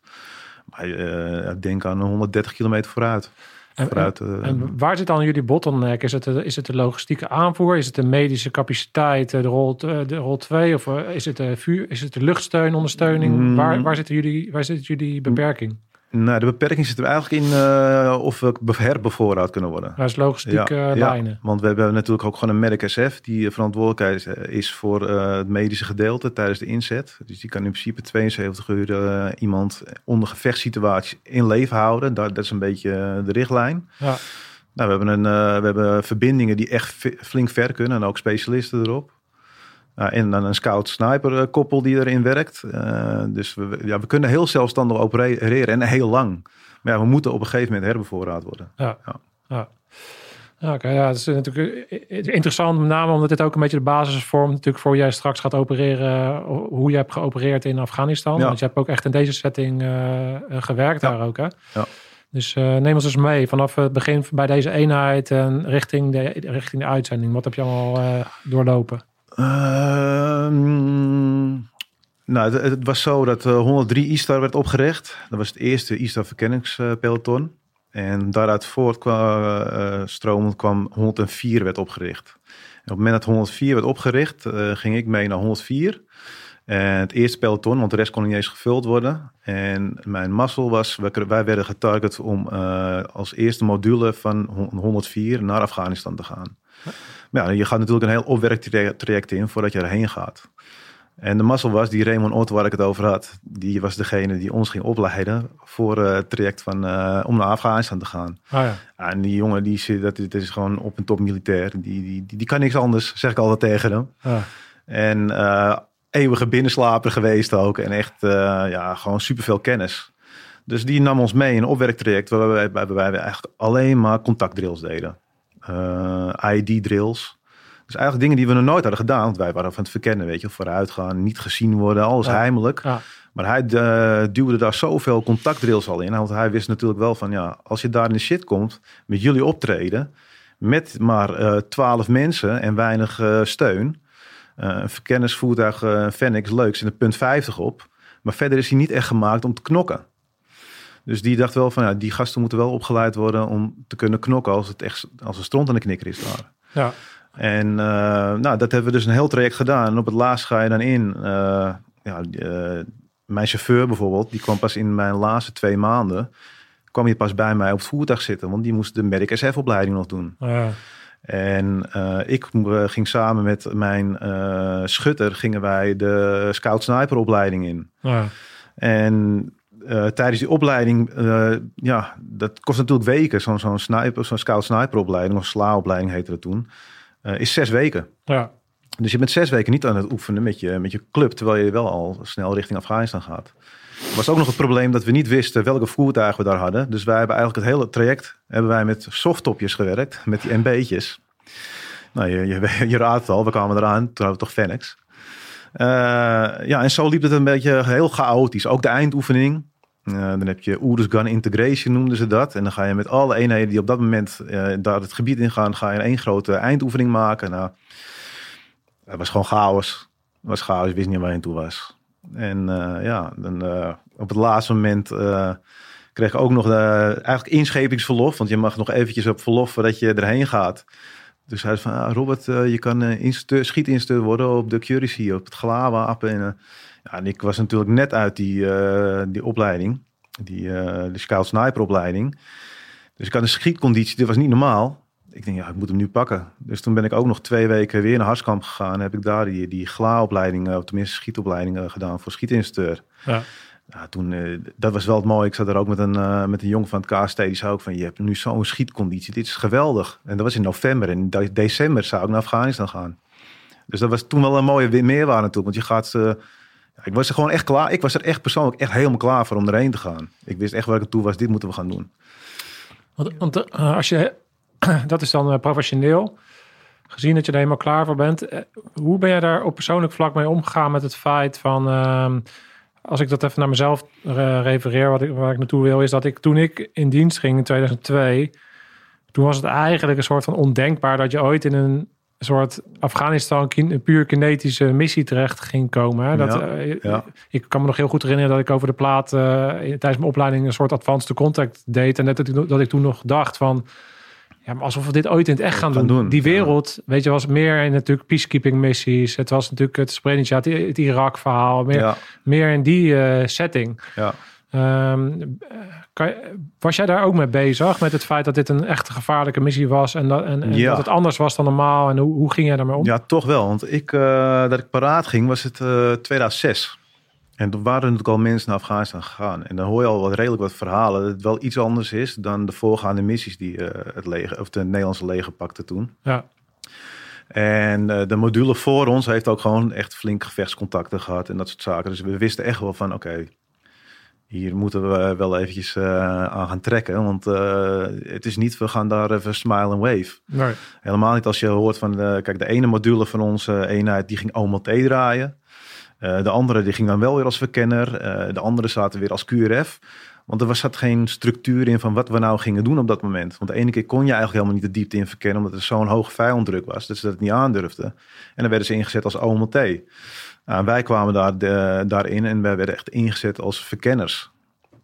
Maar denk aan 130 kilometer vooruit. En, vooruit, en, waar zit dan jullie bottleneck? Is het, de, is het de logistieke aanvoer? Is het de medische capaciteit, de rol, de rol 2? Of is het de, vuur, is het de luchtsteunondersteuning? Mm. Waar, waar, zitten jullie, waar zit jullie beperking? Nou, de beperking zit er eigenlijk in uh, of we herbevoorraad kunnen worden. Dat is logistiek ja, uh, lijnen. Ja, want we hebben natuurlijk ook gewoon een medic SF die verantwoordelijk is voor uh, het medische gedeelte tijdens de inzet. Dus die kan in principe 72 uur iemand onder gevechtssituaties in leven houden. Dat, dat is een beetje de richtlijn. Ja. Nou, we hebben, een, we hebben verbindingen die echt flink ver kunnen en ook specialisten erop. Uh, en dan een scout-sniper eh, koppel die erin werkt. Uh, dus we, ja, we kunnen heel zelfstandig opereren en heel lang. Maar ja, we moeten op een gegeven moment herbevoorraad worden. Ja, ja. ja. oké. ja, het is natuurlijk interessant, met name omdat dit ook een beetje de basis vormt natuurlijk voor jij straks gaat opereren, hoe je hebt geopereerd in Afghanistan. Ja. Want je hebt ook echt in deze setting gewerkt daar ook, hè? Ja. Dus neem ons eens mee vanaf het begin bij deze eenheid en richting de, richting de uitzending. Wat heb je allemaal doorlopen? Ehm, nou, het, was zo dat 103 eh, ISTAR werd opgericht. Dat was het eerste ISTAR verkenningspeloton. En daaruit voortstromend uh, kwam 104 werd opgericht. En op het moment dat 104 werd opgericht, uh, ging ik mee naar 104. En het eerste peloton, want de rest kon niet eens gevuld worden. En mijn mazzel was, wij werden getarget om als eerste module van 104 naar Afghanistan te gaan. Maar ja, je gaat natuurlijk een heel opwerktraject in voordat je erheen gaat. En de mazzel was, die Raymond Otto waar ik het over had, die was degene die ons ging opleiden voor uh, het traject van, uh, om naar Afghanistan te gaan. Oh ja. En die jongen, die, zit, dat, dat is gewoon op een top militair. Die, die, die, die kan niks anders, zeg ik altijd tegen hem. En uh, eeuwige binnenslaper geweest ook. En echt ja, gewoon superveel kennis. Dus die nam ons mee in een opwerktraject waarbij, waarbij wij eigenlijk alleen maar contactdrills deden eh, ID-drills. Dus eigenlijk dingen die we nog nooit hadden gedaan. Want wij waren van het verkennen, weet je. Vooruit gaan, niet gezien worden, alles heimelijk. Ja. Maar hij uh, duwde daar zoveel contactdrills al in. Want hij wist natuurlijk wel van, ja, als je daar in de shit komt met jullie optreden, met maar uh, twaalf mensen en weinig uh, steun. een verkennersvoertuig Fenix leuks in de punt 50 op. Maar verder is hij niet echt gemaakt om te knokken. Dus die dacht wel van, ja, die gasten moeten wel opgeleid worden om te kunnen knokken als het echt als een stront aan de knikker is daar. Ja. En uh, nou, dat hebben we dus een heel traject gedaan. En op het laatst ga je dan in. Uh, ja, uh, mijn chauffeur bijvoorbeeld, die kwam pas in mijn laatste twee maanden. kwam je pas bij mij op het voertuig zitten, want die moest de Medic SF-opleiding nog doen. Ja. En ik ging samen met mijn schutter, gingen wij de Scout Sniper opleiding in. Ja. En uh, tijdens die opleiding, uh, ja, dat kost natuurlijk weken. Zo'n zo'n sniper, zo'n scout sniper opleiding, of sla-opleiding heette dat toen, uh, is zes weken. Ja. Dus je bent zes weken niet aan het oefenen met je, met je club, terwijl je wel al snel richting Afghanistan gaat. Er was ook nog het probleem dat we niet wisten welke voertuigen we daar hadden. Dus wij hebben eigenlijk het hele traject hebben wij met softtopjes gewerkt, met die MB'tjes. Nou, je, je, je raadt het al, we kwamen eraan, toen hadden we toch Fenix. Uh, ja, en zo liep het een beetje heel chaotisch. Ook de eindoefening. Uh, dan heb je Urus Gun Integration noemden ze dat. En dan ga je met alle eenheden die op dat moment uh, daar het gebied in gaan, ga je één grote eindoefening maken. Nou, het was gewoon chaos. Het was chaos, ik wist niet waar je toe was. En uh, ja, dan, op het laatste moment kreeg ik ook nog de, eigenlijk inschepingsverlof. Want je mag nog eventjes op verlof voordat je erheen gaat. Dus hij zei van, ah, Robert, eh, je kan uh, schietinstructeur worden op de Curacy, op het Glawapen. En, ja, en ik was natuurlijk net uit die, die opleiding, die, de Scout Sniper opleiding. Dus ik had een schietconditie, dit was niet normaal. Ik denk, ja, ik moet hem nu pakken. Dus toen ben ik ook nog twee weken weer naar Harskamp gegaan. En heb ik daar die, die GLA-opleiding, of tenminste schietopleiding gedaan voor schietinstructeur. Ja. Ja, toen, uh, dat was wel het mooie. Ik zat er ook met een, uh, met een jongen van het KST. Die zei ook van, je hebt nu zo'n schietconditie. Dit is geweldig. En dat was in november. En in december zou ik naar Afghanistan gaan. Dus dat was toen wel een mooie meerwaarde natuurlijk. Want je gaat... Uh, ik was er gewoon echt klaar. Ik was er echt persoonlijk echt helemaal klaar voor om erheen te gaan. Ik wist echt waar ik toe was. Dit moeten we gaan doen. Want, want als je... dat is dan professioneel. Gezien dat je er helemaal klaar voor bent. hoe ben jij daar op persoonlijk vlak mee omgegaan met het feit van ehm, als ik dat even naar mezelf refereer, wat ik, waar ik naartoe wil, is dat ik toen ik in dienst ging in 2002, toen was het eigenlijk een soort van ondenkbaar dat je ooit in een soort Afghanistan een puur kinetische missie terecht ging komen. Hè? Dat, uh, Ik kan me nog heel goed herinneren dat ik over de plaat uh, tijdens mijn opleiding een soort advanced contact deed. En dat, dat ik toen nog dacht van ja, maar alsof we dit ooit in het echt gaan, doen. Die wereld, weet je, was meer in natuurlijk peacekeeping missies. Het was natuurlijk het Srebrenica, het, het Irak verhaal. Meer, meer in die uh, setting. Ja. Um, kan was jij daar ook mee bezig? Met het feit dat dit een echt gevaarlijke missie was. En, dat, en, en ja. dat het anders was dan normaal. En hoe, hoe ging jij daarmee om? Ja, toch wel. Want ik, uh, dat ik paraat ging, was het uh, 2006. En er waren natuurlijk al mensen naar Afghanistan gegaan. En dan hoor je al wat redelijk wat verhalen. Dat het wel iets anders is dan de voorgaande missies die uh, het, leger, of de Nederlandse leger pakte toen. Ja. En uh, de module voor ons heeft ook gewoon echt flink gevechtscontacten gehad en dat soort zaken. Dus we wisten echt wel van oké, okay, hier moeten we wel eventjes uh, aan gaan trekken. Want het is niet, we gaan daar even smile and wave. Nee. Helemaal niet als je hoort van, kijk de ene module van onze eenheid die ging OMT draaien. Eh, de andere die ging dan wel weer als verkenner. De andere zaten weer als QRF. Want er was, zat geen structuur in van wat we nou gingen doen op dat moment. Want de ene keer kon je eigenlijk helemaal niet de diepte in verkennen. Omdat er zo'n hoog vijanddruk was. Dat ze dat niet aandurfden. En dan werden ze ingezet als OMT. Nou, wij kwamen daar, de, daarin en wij werden echt ingezet als verkenners.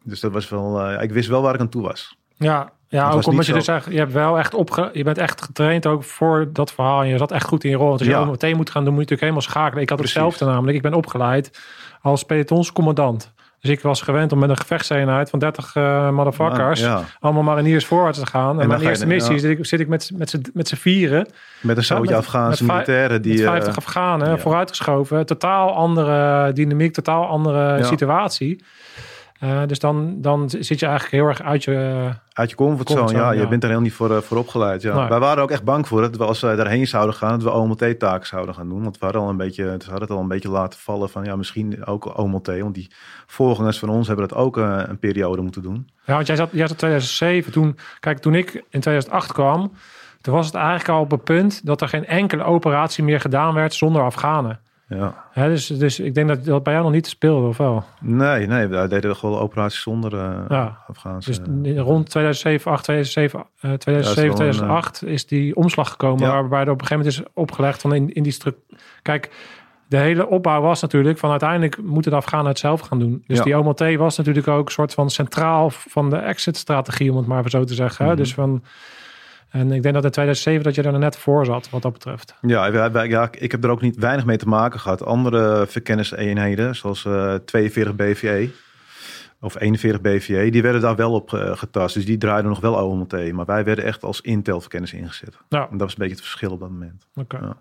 Dus dat was wel, uh, ik wist wel waar ik aan toe was. Ja, ja, ook omdat je dus echt, je hebt wel echt opge, je bent echt getraind ook voor dat verhaal. En je zat echt goed in je rol. als je ja. meteen moet gaan, dan moet je natuurlijk helemaal schakelen. Ik had Precies. hetzelfde namelijk. Ik ben opgeleid als pelotonscommandant. Dus ik was gewend om met een gevechtseenheid van 30 uh, motherfuckers ja, ja. allemaal mariniers voorwaarts te gaan. En, en mijn eerste missie ja. zit ik, zit ik met, met, met z'n vieren. Met een zoutje Afghaanse militairen. Die, met 50 uh, Afghanen vooruitgeschoven. Totaal andere dynamiek, totaal andere situatie. Uh, dus dan, dan zit je eigenlijk heel erg uit je... Uit je comfortzone, comfort ja. Je bent er heel niet voor, uh, voor opgeleid. Ja. Nee. Wij waren ook echt bang voor het. Als wij daarheen zouden gaan, dat we OMT-taken zouden gaan doen. Want we hadden, al een beetje, we hadden het al een beetje laten vallen van... ja, misschien ook OMT. Want die voorgangers van ons hebben dat ook uh, een periode moeten doen. Ja, want jij zat, jij zat 2007. Toen, kijk, toen ik in 2008 kwam... toen was het eigenlijk al op het punt... dat er geen enkele operatie meer gedaan werd zonder Afghanen. Ja. dus, dus ik denk dat dat bij jou nog niet speelde, of wel? Nee, nee, wij deden gewoon operaties zonder uh, ja. Afghaanse. Dus rond 2007, 8, 2007, uh, 2007 2008 is die omslag gekomen, ja. waarbij er op een gegeven moment is opgelegd van in, in die structuur. Kijk, de hele opbouw was natuurlijk van uiteindelijk moeten de Afghanen het zelf gaan doen. Dus ja. die OMT was natuurlijk ook een soort van centraal van de exit-strategie, om het maar zo te zeggen. Mm -hmm. Dus van en ik denk dat in 2007 dat je er net voor zat, wat dat betreft. Ja, ja, ik heb er ook niet weinig mee te maken gehad. Andere verkenniseenheden, zoals uh, 42 BVE of 41 BVE, die werden daar wel op uh, getast. Dus die draaiden nog wel OMT. Maar wij werden echt als Intel-verkennis ingezet. Ja. En dat was een beetje het verschil op dat moment. Oké. Okay. Ja.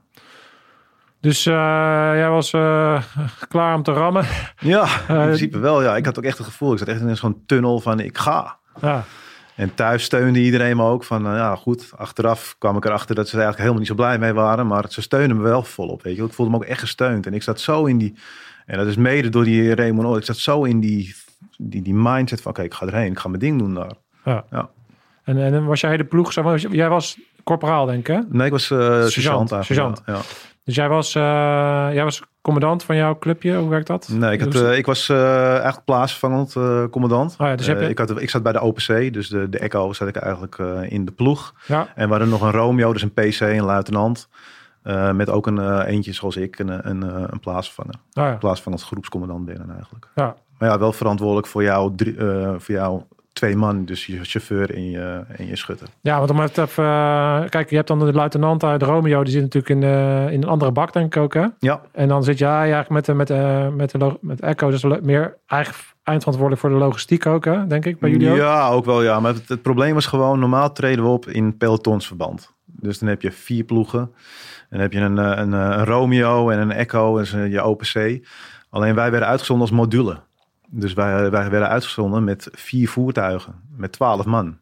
Dus uh, jij was uh, klaar om te rammen? Ja, in principe wel. Ja. Ik had ook echt het gevoel, ik zat echt in zo'n tunnel van ik ga. Ja. En thuis steunde iedereen me ook van, uh, ja goed, achteraf kwam ik erachter dat ze er eigenlijk helemaal niet zo blij mee waren. Maar ze steunen me wel volop, weet je. Ik voelde me ook echt gesteund. En ik zat zo in die, en dat is mede door die Raymond ik zat zo in die, die, die mindset van, oké, ik ga erheen, ik ga mijn ding doen daar. Ja. ja. En, en was jij de ploeg, jij was corporaal denk ik Nee, ik was uh, sergeant. sergeant. Ja, ja. Dus jij was, uh, jij was commandant van jouw clubje? Hoe werkt dat? Nee, ik, had, uh, ik was eigenlijk plaatsvervangend commandant. Oh ja, dus heb je... ik, had, ik zat bij de OPC, dus de, de Echo zat ik eigenlijk in de ploeg. Ja. En we hadden nog een Romeo, dus een PC, een luitenant. met ook een eentje zoals ik, een, een, een plaatsvervanger. Oh ja. Plaatsvervangend groepscommandant binnen eigenlijk. Ja. Maar ja, wel verantwoordelijk voor, jou, drie, voor jouw twee man, dus je chauffeur en je, en je schutter. Ja, want om even... eh, kijk, je hebt dan de luitenant uit Romeo. Die zit natuurlijk in, de, in een andere bak, denk ik ook, hè? Ja, En dan zit jij eigenlijk met, de- met, de- met, de, met Echo. Dus meer eigenlijk eindverantwoordelijk voor de logistiek ook, hè? Denk ik, bij jullie ook. Ja, ook wel ja. Maar het, het probleem was gewoon, normaal treden we op in pelotonsverband. Dus dan heb je vier ploegen. En dan heb je een, eh, een, eh, een Romeo en een Echo en zo je OPC. Alleen wij werden uitgezonden als module. Dus wij, wij werden uitgezonden met vier voertuigen, met twaalf man.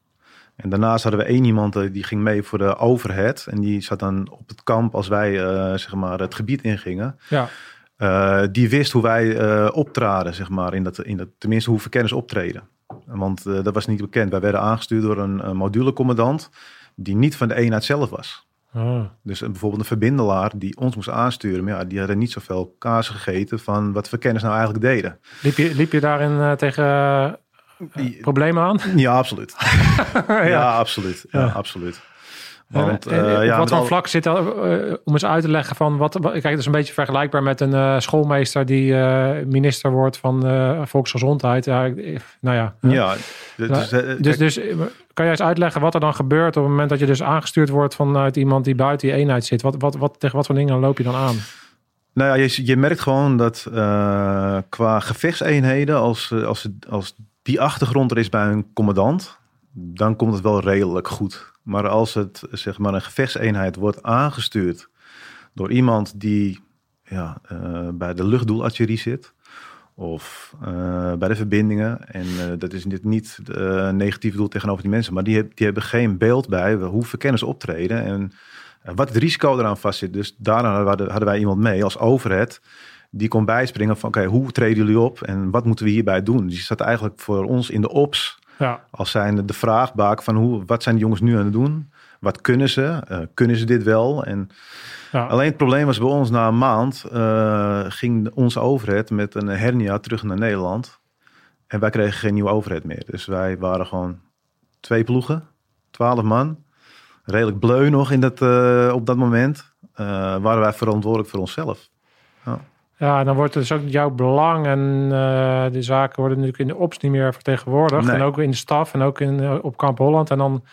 En daarnaast hadden we één iemand eh, die ging mee voor de overhead. En die zat dan op het kamp als wij eh, zeg maar het gebied ingingen. Ja. Eh, die wist hoe wij eh, optraden, zeg maar, in dat, in dat, tenminste hoe verkenners optreden. Want dat was niet bekend. Wij werden aangestuurd door een, een modulecommandant die niet van de eenheid zelf was. Ah. Dus een, bijvoorbeeld een verbindelaar die ons moest aansturen. Maar ja, die hadden niet zoveel kaas gegeten van wat verkenners nou eigenlijk deden. Liep, je, liep je daarin eh, tegen eh, problemen aan? Ja, absoluut. ja. ja. absoluut. Ja, Ja. absoluut. Want, En, eh, op ja, wat voor al- vlak zit dat? eh, om eens uit te leggen van wat. Kijk, het is een beetje vergelijkbaar met een eh, schoolmeester die eh, minister wordt van eh, volksgezondheid. Ja, nou ja. Ja, dus, Ja, dus, eh, Dus, eh, kan jij eens uitleggen wat er dan gebeurt op het moment dat je dus aangestuurd wordt vanuit iemand die buiten die eenheid zit? Wat, wat, wat, tegen wat voor dingen loop je dan aan? Nou ja, je, je merkt gewoon dat eh, qua gevechtseenheden, als, eh, als, als die achtergrond er is bij een commandant, dan komt het wel redelijk goed. Maar als het zeg maar een gevechtseenheid wordt aangestuurd door iemand die ja, eh, bij de luchtdoelartillerie zit, of eh, bij de verbindingen. En eh, dat is dit niet eh negatief doel tegenover die mensen, maar die, die hebben geen beeld bij hoe verkenners optreden en wat het risico eraan vastzit. Dus daarna hadden, hadden wij iemand mee als overheid die kon bijspringen van oké, hoe treden jullie op en wat moeten we hierbij doen? Die zat eigenlijk voor ons in de ops Ja, als zijn de vraagbaak van hoe, wat zijn de jongens nu aan het doen? Wat kunnen ze? Eh, kunnen ze dit wel? En ja. Alleen het probleem was bij ons na een maand eh, ging onze overheid met een hernia terug naar Nederland. En wij kregen geen nieuwe overheid meer. Dus wij waren gewoon twee ploegen, twaalf man. Redelijk bleu nog in dat, eh, op dat moment. Waren wij verantwoordelijk voor onszelf. ja, dan wordt dus ook jouw belang en eh de zaken worden natuurlijk in de ops niet meer vertegenwoordigd. Nee. En ook in de staf en ook in, eh, op Kamp Holland. En dan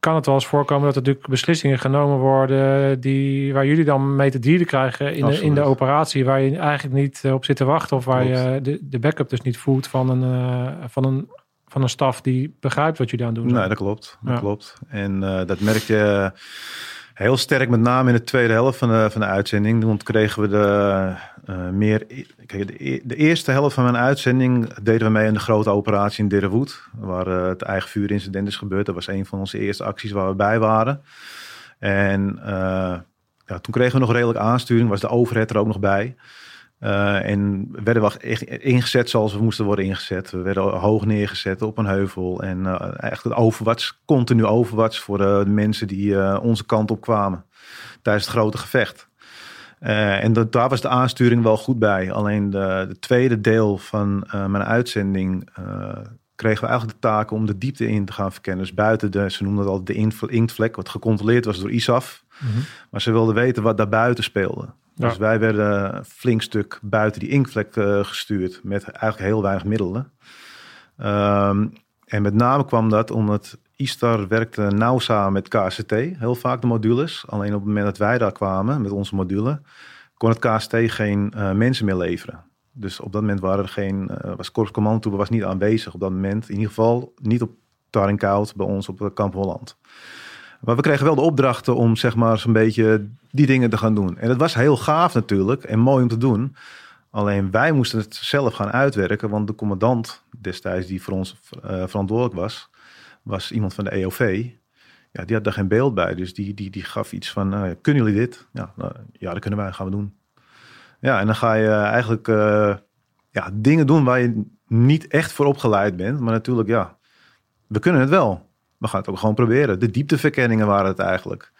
kan het wel eens voorkomen dat er natuurlijk beslissingen genomen worden die, waar jullie dan mee te dienen krijgen in de, in de operatie. Waar je eigenlijk niet eh, op zit te wachten of waar Klopt. je de, de backup dus niet voelt van een, van, een, van een staf die begrijpt wat jullie aan doen. Nee, dat klopt. Dat Ja. klopt. En dat merk je heel sterk, met name in de tweede helft van de, van de uitzending. Want kregen we de eh, meer. Kijk, de, e- de eerste helft van mijn uitzending deden we mee aan de grote operatie in Dirrewood. Waar eh, het eigen vuurincident is gebeurd. Dat was een van onze eerste acties waar we bij waren. En eh, ja, toen kregen we nog redelijk aansturing. Was de overheid er ook nog bij. Eh, en werden we echt ingezet zoals we moesten worden ingezet. We werden hoog neergezet op een heuvel. En eh, echt het overwats, continu overwats voor de mensen die eh, onze kant op kwamen. Tijdens het grote gevecht. En dat, daar was de aansturing wel goed bij. Alleen de, de tweede deel van mijn uitzending kregen we eigenlijk de taak om de diepte in te gaan verkennen. Dus buiten de, ze noemden het altijd de inkt- inktvlek, wat gecontroleerd was door ISAF. Mhm. Maar ze wilden weten wat daar buiten speelde. Dus wij werden een flink stuk buiten die inktvlek eh, gestuurd met eigenlijk heel weinig middelen. Ehm, en met name kwam dat omdat Istar werkte nauw samen met KCT, heel vaak de modules. Alleen op het moment dat wij daar kwamen met onze module, kon het KCT geen eh, mensen meer leveren. Dus op dat moment waren er geen, eh was Korps Commando was niet aanwezig op dat moment. In ieder geval niet op Tarinkoud bij ons op Kamp Holland. Maar we kregen wel de opdrachten om zeg maar zo'n beetje die dingen te gaan doen. En het was heel gaaf natuurlijk en mooi om te doen. Alleen wij moesten het zelf gaan uitwerken, want de commandant destijds die voor ons eh, verantwoordelijk was, was iemand van de EOV. Ja, die had daar geen beeld bij. Dus die, die, die gaf iets van, ja, kunnen jullie dit? Ja, nou, ja, dat kunnen wij, gaan we doen. Ja, en dan ga je eigenlijk eh, ja, dingen doen waar je niet echt voor opgeleid bent. Maar natuurlijk, ja, we kunnen het wel. We gaan het ook gewoon proberen. De diepteverkenningen waren het eigenlijk.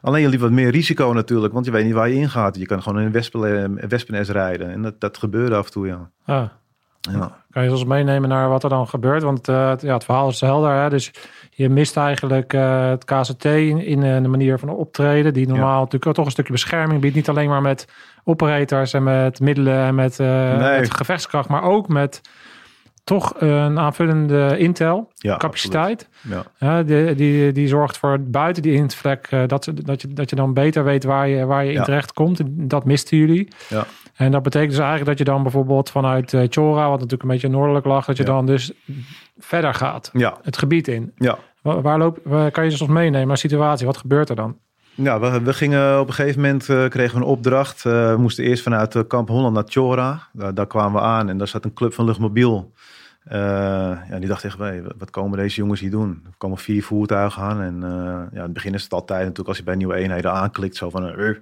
Alleen je liep wat meer risico natuurlijk, want je weet niet waar je ingaat. Je kan gewoon in een wespen- wespennest rijden. En dat, dat gebeurde af en toe, ja. Ah. ja. Kan je ons meenemen naar wat er dan gebeurt? Want eh, het, ja, het verhaal is helder. Hè? Dus je mist eigenlijk eh, het KCT in, in eh, de manier van optreden. Die normaal natuurlijk toch een stukje bescherming biedt. Niet alleen maar met operators en met middelen en met, eh, Nee. met gevechtskracht. Maar ook met toch een aanvullende intel Ja, capaciteit. Ja. Die, die, die zorgt voor buiten die intvlek eh, dat, ze- dat, je, dat je dan beter weet waar je, waar je in terecht komt. Dat misten jullie. Ja. En dat betekent dus eigenlijk dat je dan bijvoorbeeld vanuit eh, Chora, wat natuurlijk een beetje noordelijk lag, dat je dan dus verder gaat. Ja, Het gebied in. ja. Waar, waar loop, waar kan je dus ons meenemen naar situatie? Wat gebeurt er dan? Ja, we, we gingen op een gegeven moment eh, kregen we een opdracht. We moesten eerst vanuit eh, Kamp Holland naar Chora. Daar, daar kwamen we aan en daar zat een club van luchtmobiel. Eh, ja, die dacht echt, hey, wat komen deze jongens hier doen? Er komen vier voertuigen aan. En eh, ja, in het begin is het altijd natuurlijk als je bij nieuwe eenheden aanklikt, zo van, eh,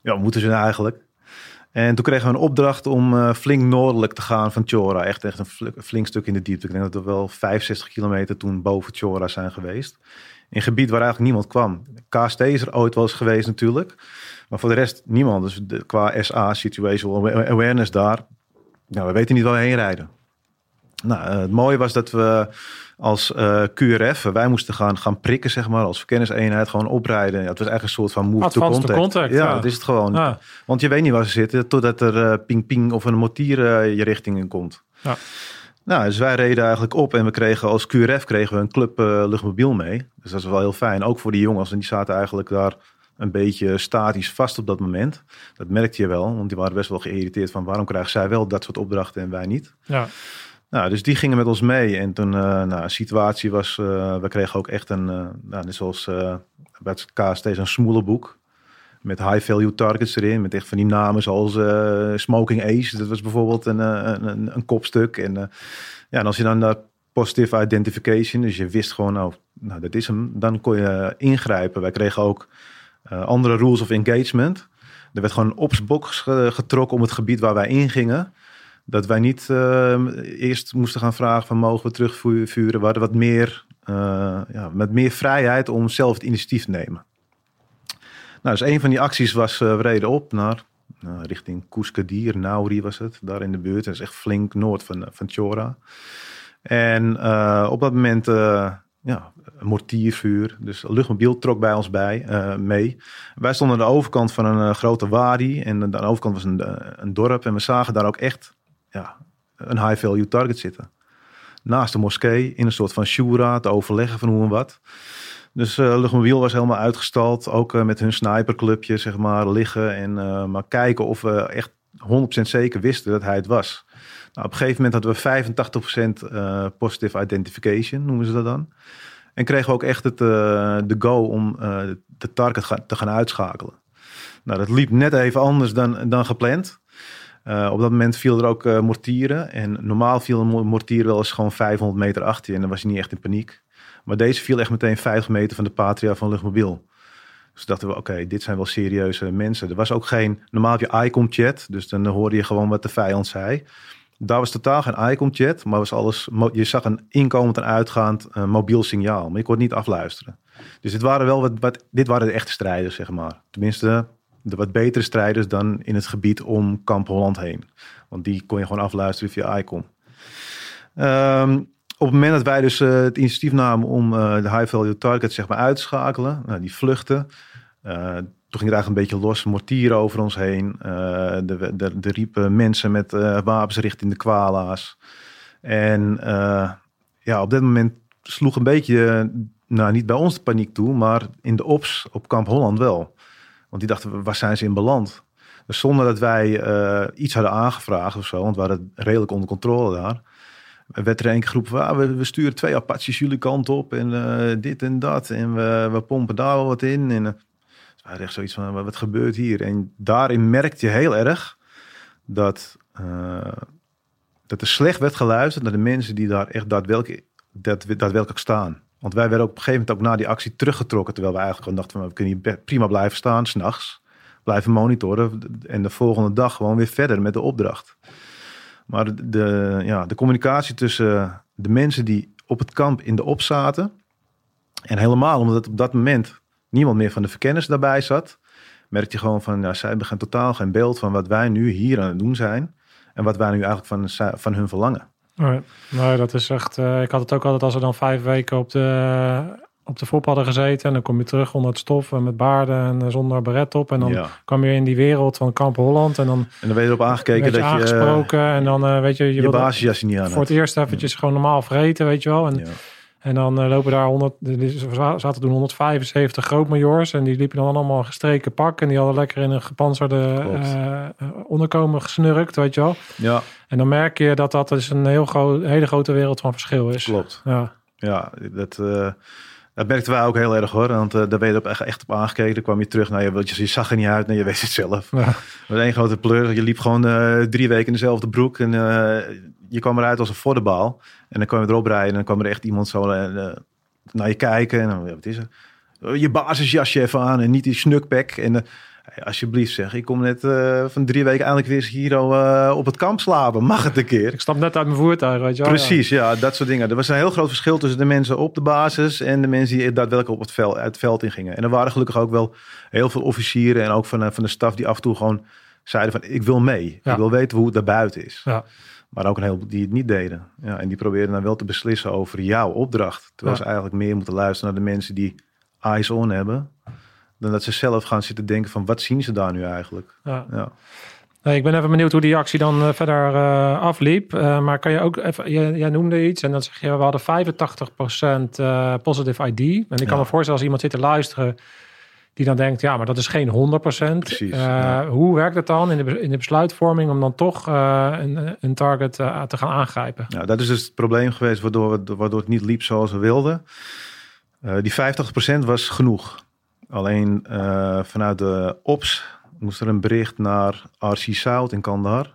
ja, moeten ze nou eigenlijk? En toen kregen we een opdracht om flink noordelijk te gaan van Chora. Echt, echt een fl- flink stuk in de diepte. Ik denk dat we wel 65 kilometer toen boven Chora zijn geweest. In een gebied waar eigenlijk niemand kwam. KST is er ooit wel eens geweest natuurlijk. Maar voor de rest niemand. Dus qua SA, Situational Awareness daar. Nou, we weten niet waar we heen rijden. Nou, eh, het mooie was dat we als eh, QRF, wij moesten gaan, gaan prikken, zeg maar, als verkenniseenheid, gewoon oprijden. Ja, het was eigenlijk een soort van move to Advanced to contact. contact, ja, ja. dat is het gewoon. Ja. Want je weet niet waar ze zitten totdat er eh, ping-ping of een mortier eh, je richting in komt. Ja. Nou, dus wij reden eigenlijk op en we kregen als QRF kregen we een club eh, luchtmobiel mee. Dus dat is wel heel fijn. Ook voor die jongens. En die zaten eigenlijk daar een beetje statisch vast op dat moment. Dat merkte je wel, want die waren best wel geïrriteerd van waarom krijgen zij wel dat soort opdrachten en wij niet. Ja. Nou, dus die gingen met ons mee. En toen, eh nou, de situatie was, eh, we kregen ook echt een, eh, nou, net zoals bij het KST, een smoelenboek. Met high value targets erin. Met echt van die namen zoals Smoking Ace. Dat was bijvoorbeeld een, een, een, kopstuk. En, ja, en als je dan naar positive identification, dus je wist gewoon, nou, nou dat is hem. Dan kon je ingrijpen. Wij kregen ook andere rules of engagement. Er werd gewoon een opsbox ge- getrokken om het gebied waar wij ingingen. Dat wij niet eh, eerst moesten gaan vragen van mogen we terugvuren. We hadden wat meer, eh, ja, met meer vrijheid om zelf het initiatief te nemen. Nou, dus een van die acties was, eh, we reden op naar eh, richting Koeskadir, Nauri was het, daar in de buurt. Dat is echt flink noord van, van Chora. En eh, op dat moment, eh, ja, mortiervuur. Dus luchtmobiel trok bij ons bij, eh, mee. Wij stonden aan de overkant van een eh, grote wadi. En aan de overkant was een, eh, een dorp. En we zagen daar ook echt ja, een high-value target zitten. Naast de moskee, in een soort van shura, te overleggen van hoe en wat. Dus eh luchtmobiel was helemaal uitgestald. Ook eh, met hun sniperclubje, zeg maar, liggen. En eh, maar kijken of we echt 100% zeker wisten dat hij het was. Nou, op een gegeven moment hadden we 85% eh positive identification, noemen ze dat dan. En kregen we ook echt het, de go om de target te gaan uitschakelen. Nou, dat liep net even anders dan, dan gepland. Eh, op dat moment viel er ook eh, mortieren. En normaal viel een mo- mortier wel eens gewoon 500 meter achter je. En dan was je niet echt in paniek. Maar deze viel echt meteen 50 meter van de patria van luchtmobiel. Dus dachten we, oké, dit zijn wel serieuze mensen. Er was ook geen, normaal heb je ICOM chat. Dus dan hoorde je gewoon wat de vijand zei. Daar was totaal geen ICOM chat. Maar was alles, je zag een inkomend en uitgaand eh, mobiel signaal. Maar je kon het niet afluisteren. Dus dit waren wel wat, wat, dit waren de echte strijders, zeg maar. Tenminste, de wat betere strijders dan in het gebied om Kamp Holland heen. Want die kon je gewoon afluisteren via ICOM. Ehm, op het moment dat wij dus eh, het initiatief namen om eh, de high value target zeg maar uit te schakelen, nou, die vluchten. eh, toen ging het eigenlijk een beetje los, mortieren over ons heen. de riepen mensen met wapens richting de kwala's. En ja, op dat moment sloeg een beetje, nou niet bij ons de paniek toe, maar in de ops op Kamp Holland wel. Want die dachten, waar zijn ze in beland? Dus zonder dat wij eh, iets hadden aangevraagd of zo, want we het redelijk onder controle daar. Werd er een van, ah, we, sturen twee Apaches jullie kant op en eh, dit en dat. En we, we pompen daar wel wat in. En uh, waren echt zoiets van, wat gebeurt hier? En daarin merkte je heel erg dat, dat er slecht werd geluisterd naar de mensen die daar echt daadwerkelijk, daadwerkelijk staan. Want wij werden op een gegeven moment ook na die actie teruggetrokken. Terwijl we eigenlijk gewoon dachten, van, we kunnen hier prima blijven staan, s'nachts. Blijven monitoren en de volgende dag gewoon weer verder met de opdracht. Maar de, ja, de communicatie tussen de mensen die op het kamp in de op zaten. En helemaal omdat op dat moment niemand meer van de verkenners daarbij zat. Merkte je gewoon van, ja, zij hebben totaal geen beeld van wat wij nu hier aan het doen zijn. En wat wij nu eigenlijk van, van hun verlangen. Nee, nee dat is echt. Uh, ik had het ook altijd als er dan vijf weken op de, op de fop hadden gezeten. En dan kom je terug onder het stof en met baarden en eh, zonder beret op. En dan ja. kwam je in die wereld van Kamp Holland. En dan En dan ben je erop aangekeken dat je eh, aangesproken. en dan eh, weet je, je, je wilde basisjasje niet aan voor het eerst eventjes gewoon normaal vreten, weet je wel. En, Ja. En dan eh, lopen daar 100, er zaten toen 175 grootmajors. En die liepen dan allemaal gestreken pak. En die hadden lekker in een gepantserde Klopt. eh, eh, onderkomen gesnurkt, weet je wel. ja, En dan merk je dat dat dus een heel groot, hele grote wereld van verschil is. klopt. Ja, Ja, dat, eh, dat merkten wij ook heel erg hoor. Want eh, daar ben je op, echt, echt op aangekeken. Dan kwam je terug. Nou, je, je zag er niet uit. Nee, je weet het zelf. ja. Was één grote pleur. Je liep gewoon drie weken in dezelfde broek. En je kwam eruit als een voddenbal. En dan kwam je erop rijden. En dan kwam er echt iemand zo eh, naar je kijken. En dan, ja, wat is er? Oh, Je basisjasje even aan. En niet die snukpack. En eh, alsjeblieft zeg. Ik kom net eh, van drie weken eindelijk weer hier eh, op het kamp slapen. Mag het een keer? Ik stap net uit mijn voertuig, weet je wel. Precies, ja. dat soort dingen. Er was een heel groot verschil tussen de mensen op de basis en de mensen die daadwerkelijk op het veld, het veld in gingen. En er waren gelukkig ook wel heel veel officieren en ook van, eh, van de staf die af en toe gewoon zeiden van ik wil mee. Ja. Ik wil weten hoe het daar buiten is. Ja. Maar ook een heleboel die het niet deden. Ja, en die probeerden dan wel te beslissen over jouw opdracht. Terwijl Ja. ze eigenlijk meer moeten luisteren naar de mensen die eyes on hebben. Dan dat ze zelf gaan zitten denken van wat zien ze daar nu eigenlijk. Ja. Ja. Ik ben even benieuwd hoe die actie dan eh, verder eh, afliep. Eh, maar kan je ook even, jij, jij noemde iets en dan zeg je, we hadden 85% eh positive ID. En ik kan me voorstellen als iemand zit te luisteren die dan denkt, ja, maar dat is geen 100%. Precies, Eh, ja. Hoe werkt het dan in de, in de besluitvorming om dan toch eh, een, een target eh, te gaan aangrijpen? Nou, dat is dus het probleem geweest waardoor, het- waardoor het niet liep zoals we wilden. Die 50% was genoeg. Alleen vanuit de OPS moest er een bericht naar RC South in Kandahar.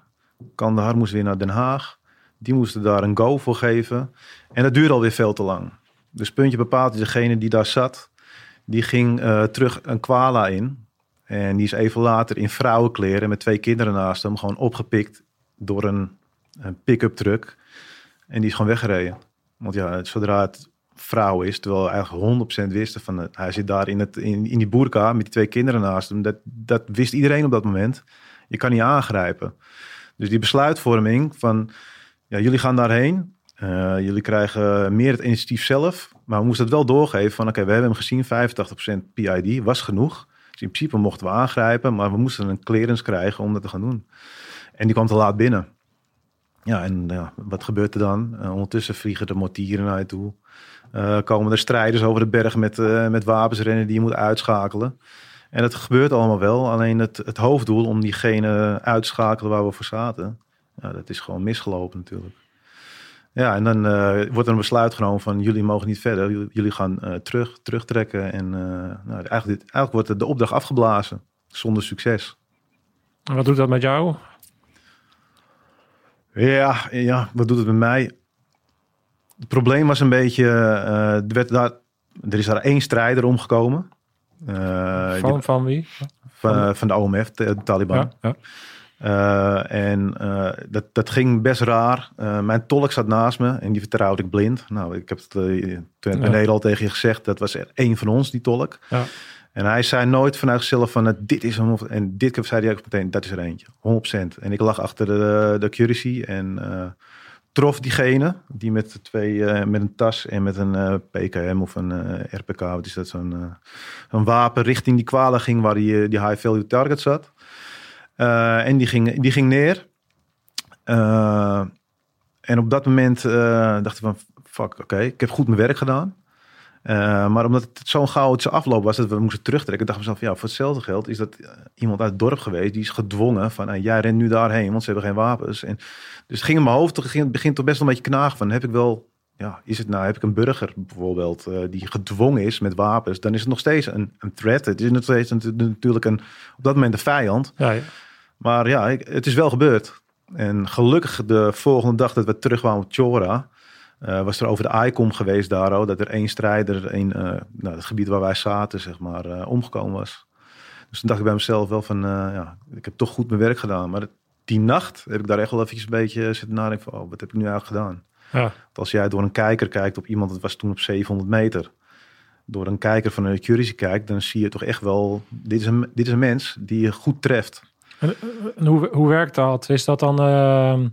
Kandahar moest weer naar Den Haag. Die moesten daar een go voor geven. En dat duurde alweer veel te lang. Dus puntje bepaald, degene die daar zat, die ging eh, terug een kwala in. En die is even later in vrouwenkleren met twee kinderen naast hem gewoon opgepikt door een, een pick-up truck. En die is gewoon weggereden. Want ja, zodra het vrouw is, terwijl eigenlijk 100% wisten van hij zit daar in, het, in, in die boerka met die twee kinderen naast hem. Dat, dat wist iedereen op dat moment. Je kan niet aangrijpen. Dus die besluitvorming van ja, jullie gaan daarheen. Eh, jullie krijgen meer het initiatief zelf. Maar we moesten het wel doorgeven van oké, we hebben hem gezien. 85% PID was genoeg. Dus in principe mochten we aangrijpen. Maar we moesten een clearance krijgen om dat te gaan doen. En die kwam te laat binnen. Ja, en ja, wat gebeurt er dan? Eh, ondertussen vliegen de mortieren naar je toe. Eh, komen er strijders over de berg met, eh, met wapens rennen die je moet uitschakelen. En dat gebeurt allemaal wel. Alleen het, het hoofddoel om diegene uit te schakelen waar we voor zaten. Dat is gewoon misgelopen natuurlijk. Ja, en dan eh, wordt er een besluit genomen van jullie mogen niet verder. Jullie, gaan eh, terug, terugtrekken. En eh, nou, eigenlijk, dit- eigenlijk wordt de opdracht afgeblazen. Zonder succes. En wat doet dat met jou? Ja, ja, wat doet het met mij? Het probleem was een beetje, er, werd daar, er is daar één strijder omgekomen. Van, van wie? van, van de OMF, de, de Taliban. Ja, ja. Eh, en eh, dat, dat ging best raar. Eh, mijn tolk zat naast me en die vertrouwde ik blind. Nou, ik heb het toen Ja. al tegen je gezegd. Dat was één van ons, die tolk. Ja. En hij zei nooit vanuit zichzelf van eh, dit is hem. En dit keer zei hij ook meteen, dat is er eentje. 100%. En ik lag achter de, de accuracy en trof diegene die met, de twee, met een tas en met een PKM of een RPK, wat is dat, zo'n zo'n wapen richting die kwalen ging waar die, die high value target zat. Eh, en die ging, die ging neer. Eh, en op dat moment eh, dacht ik van, fuck, oké, ik heb goed mijn werk gedaan. Maar omdat het zo'n chaotische afloop was dat we moesten terugtrekken, dacht ik mezelf, ja, voor hetzelfde geld is dat iemand uit het dorp geweest, die is gedwongen van, jij rent nu daarheen, want ze hebben geen wapens. En, dus het ging in mijn hoofd, het begint toch best wel een beetje knagen van, heb ik wel, ja, is het nou, heb ik een burger bijvoorbeeld, eh, die gedwongen is met wapens, dan is het nog steeds een, een threat. Het is nog steeds een- natuurlijk een, op dat moment een vijand. Ja, ja. Maar ja, ik- het is wel gebeurd. En gelukkig de volgende dag dat we terugkwamen op Chora, eh, was er over de ICOM geweest daar ook, dat er één strijder in eh, nou, het gebied waar wij zaten, zeg maar, omgekomen was. Dus toen dacht ik bij mezelf wel van, ja, ik heb toch goed mijn werk gedaan. Maar die nacht heb ik daar echt wel even een beetje zitten nadenken van, oh, wat heb ik nu eigenlijk gedaan? Ja. Want als jij door een kijker kijkt op iemand, dat was toen op 700 meter, door een kijker van een accuracy kijkt, dan zie je toch echt wel, dit is een, dit is een mens die je goed treft. En, en hoe, hoe werkt dat? Is dat dan... ehm,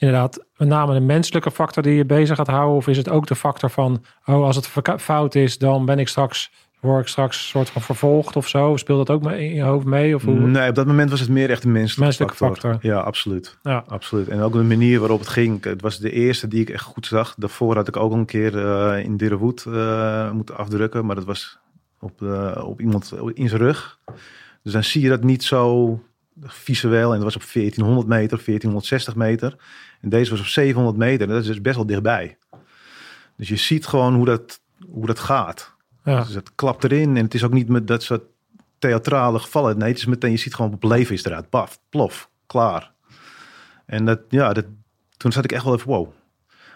inderdaad met name de menselijke factor die je bezig gaat houden? Of is het ook de factor van, oh, als het fout is, dan ben ik straks, word ik straks soort van vervolgd of zo? Speelt dat ook in je hoofd mee? Of hoe? Nee, op dat moment was het meer echt een menselijke, Menselijke factor. factor. Ja, absoluut. Ja, Absoluut. En ook de manier waarop het ging. Het was de eerste die ik echt goed zag. Daarvoor had ik ook al een keer eh, in Dirrewood eh moeten afdrukken. Maar dat was op, de, op iemand in zijn rug. Dus dan zie je dat niet zo visueel. En dat was op 1400 meter, 1460 meter. En deze was op 700 meter. Dat is dus best wel dichtbij. Dus je ziet gewoon hoe dat, hoe dat gaat. Ja, Dus het klapt erin. En het is ook niet met dat soort theatrale gevallen. Nee, het is meteen, je ziet gewoon op leven is eruit. Paf, plof, klaar. En dat, ja, dat, toen zat ik echt wel even wow.